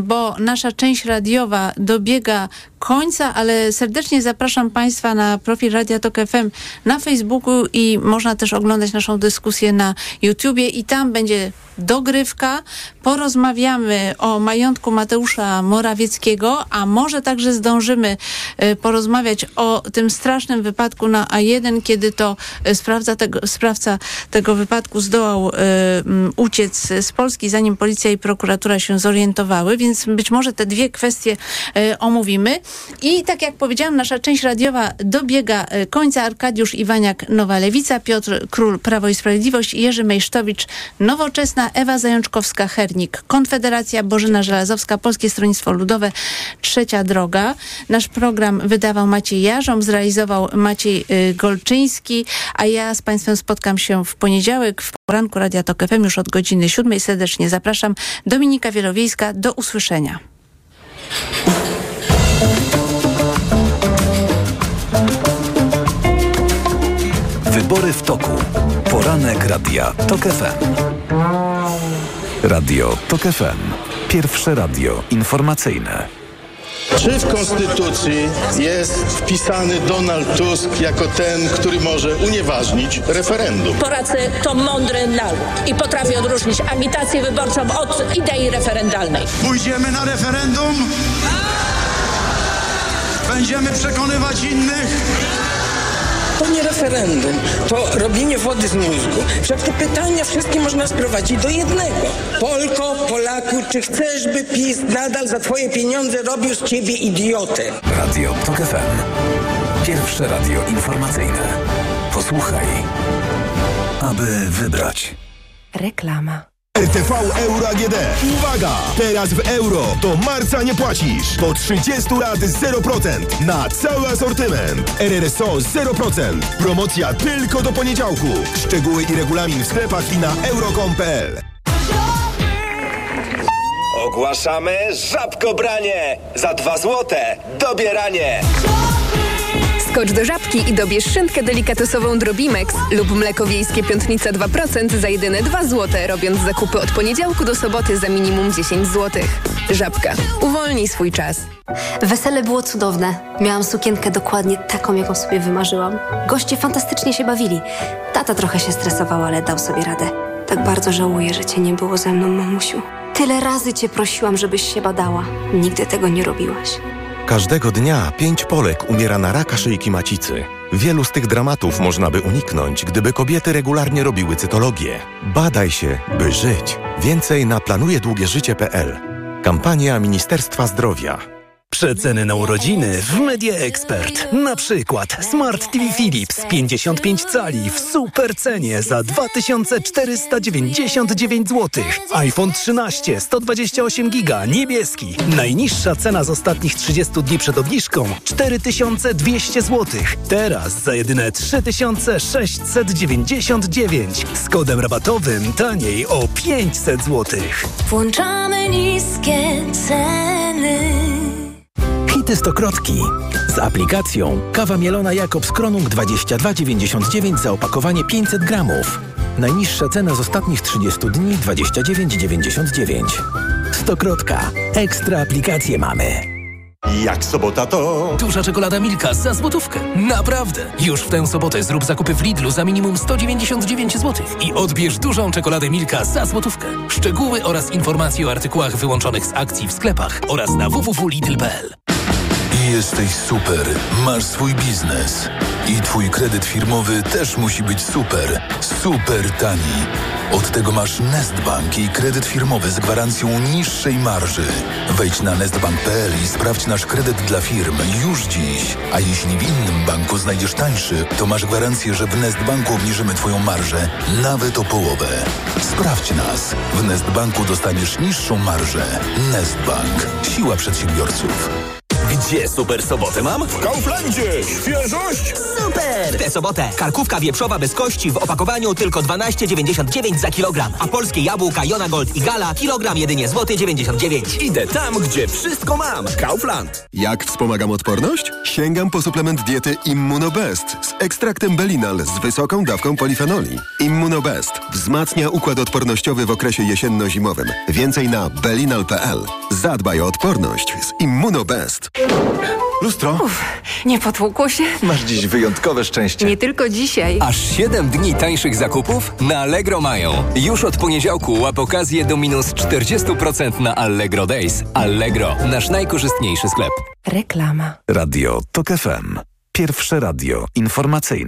Speaker 1: bo nasza część radiowa dobiega końca, ale serdecznie zapraszam Państwa na profil Radia Tok FM na Facebooku i można też oglądać naszą dyskusję na YouTubie i tam będzie dogrywka. Porozmawiamy o majątku Mateusza Morawieckiego, a może także zdążymy y, porozmawiać o tym strasznym wypadku na A1, kiedy to y, sprawca tego, sprawca tego wypadku zdołał y, mm, uciec z Polski, zanim policja i prokuratura się zorientowały, więc być może te dwie kwestie omówimy. I tak jak powiedziałam, nasza część radiowa dobiega y, końca. Arkadiusz Iwaniak, Nowa Lewica, Piotr Król, Prawo i Sprawiedliwość, Jerzy Mejsztowicz, Nowoczesna, Ewa Zajączkowska, Hernik, Konfederacja, Bożena Żelazowska, Polskie Stronnictwo Ludowe, Trzecia Droga. Nasz program wydawał Maciej Jarząb, zrealizował Maciej y, Golczyński, a ja z Państwem spotkam się w poniedziałek w poranku Radia Tok FM już od godziny siódmej. Serdecznie zapraszam. Dominika Wielowiejska, do usłyszenia.
Speaker 8: Wybory w toku. Poranek Radia TOK FM. Radio TOK FM. Pierwsze radio informacyjne.
Speaker 9: Czy w Konstytucji jest wpisany Donald Tusk jako ten, który może unieważnić referendum?
Speaker 10: Polacy to mądry naród i potrafi odróżnić agitację wyborczą od idei referendalnej.
Speaker 11: Pójdziemy na referendum? Będziemy przekonywać innych?
Speaker 12: To nie referendum, to robienie wody z mózgu. Wszak te pytania wszystkie można sprowadzić do jednego. Polko, Polaku, czy chcesz, by PiS nadal za twoje pieniądze robił z ciebie idiotę?
Speaker 8: Radio TOK FM. Pierwsze radio informacyjne. Posłuchaj, aby wybrać.
Speaker 13: Reklama. RTV Euro AGD. Uwaga! Teraz w euro do marca nie płacisz. Do 30 lat 0% na cały asortyment. RRSO 0%. Promocja tylko do poniedziałku. Szczegóły i regulamin w sklepach i na euro.com.pl.
Speaker 14: Ogłaszamy żabkobranie! Za dwa złote dobieranie!
Speaker 15: Skocz do żabki i dobierz szynkę delikatesową Drobimex lub mleko wiejskie piątnica 2% za jedyne 2 zł, robiąc zakupy od poniedziałku do soboty za minimum 10 zł. Żabka. Uwolnij swój czas.
Speaker 16: Wesele było cudowne. Miałam sukienkę dokładnie taką, jaką sobie wymarzyłam. Goście fantastycznie się bawili. Tata trochę się stresował, ale dał sobie radę. Tak bardzo żałuję, że cię nie było ze mną, mamusiu. Tyle razy cię prosiłam, żebyś się badała. Nigdy tego nie robiłaś.
Speaker 17: Każdego dnia pięć Polek umiera na raka szyjki macicy. Wielu z tych dramatów można by uniknąć, gdyby kobiety regularnie robiły cytologię. Badaj się, by żyć. Więcej na planujedługieżycie.pl. Kampania Ministerstwa Zdrowia.
Speaker 18: Przeceny na urodziny w Media Expert. Na przykład Smart TV Philips 55 cali w super cenie za 2499 zł. iPhone 13 128 giga niebieski. Najniższa cena z ostatnich 30 dni przed obniżką 4200 zł. Teraz za jedyne 3699 z kodem rabatowym taniej o 500 zł.
Speaker 19: Włączamy niskie ceny.
Speaker 18: Hity Stokrotki. Z aplikacją kawa mielona Jakobs Kronung 22,99 za opakowanie 500 gramów. Najniższa cena z ostatnich 30 dni 29,99. Stokrotka. Ekstra aplikacje mamy.
Speaker 20: Jak sobota to...
Speaker 21: Duża czekolada Milka za złotówkę. Naprawdę! Już w tę sobotę zrób zakupy w Lidlu za minimum 199 zł i odbierz dużą czekoladę Milka za złotówkę. Szczegóły oraz informacje o artykułach wyłączonych z akcji w sklepach oraz na www.lidl.pl
Speaker 22: Jesteś super, masz swój biznes i twój kredyt firmowy też musi być super, super tani. Od tego masz Nestbank i kredyt firmowy z gwarancją niższej marży. Wejdź na nestbank.pl i sprawdź nasz kredyt dla firm już dziś. A jeśli w innym banku znajdziesz tańszy, to masz gwarancję, że w Nestbanku obniżymy twoją marżę nawet o połowę. Sprawdź nas. W Nestbanku dostaniesz niższą marżę. Nestbank. Siła przedsiębiorców.
Speaker 23: Gdzie super sobotę mam?
Speaker 13: W Kauflandzie! Świeżość!
Speaker 23: Super! Tę sobotę karkówka wieprzowa bez kości w opakowaniu tylko 12,99 za kilogram, a polskie jabłka Jona Gold i Gala kilogram jedynie złoty 99. Idę tam, gdzie wszystko mam. Kaufland.
Speaker 13: Jak wspomagam odporność? Sięgam po suplement diety Immunobest z ekstraktem Belinal z wysoką dawką polifenoli. Immunobest wzmacnia układ odpornościowy w okresie jesienno-zimowym. Więcej na belinal.pl. Zadbaj o odporność z Immunobest.
Speaker 24: Lustro?
Speaker 25: Uf, nie potłukło się?
Speaker 24: Masz dziś wyjątkowe szczęście.
Speaker 25: Nie tylko dzisiaj.
Speaker 26: Aż 7 dni tańszych zakupów na Allegro mają. Już od poniedziałku łap okazję do minus 40% na Allegro Days. Allegro, nasz najkorzystniejszy sklep.
Speaker 25: Reklama.
Speaker 8: Radio TOK FM. Pierwsze radio informacyjne.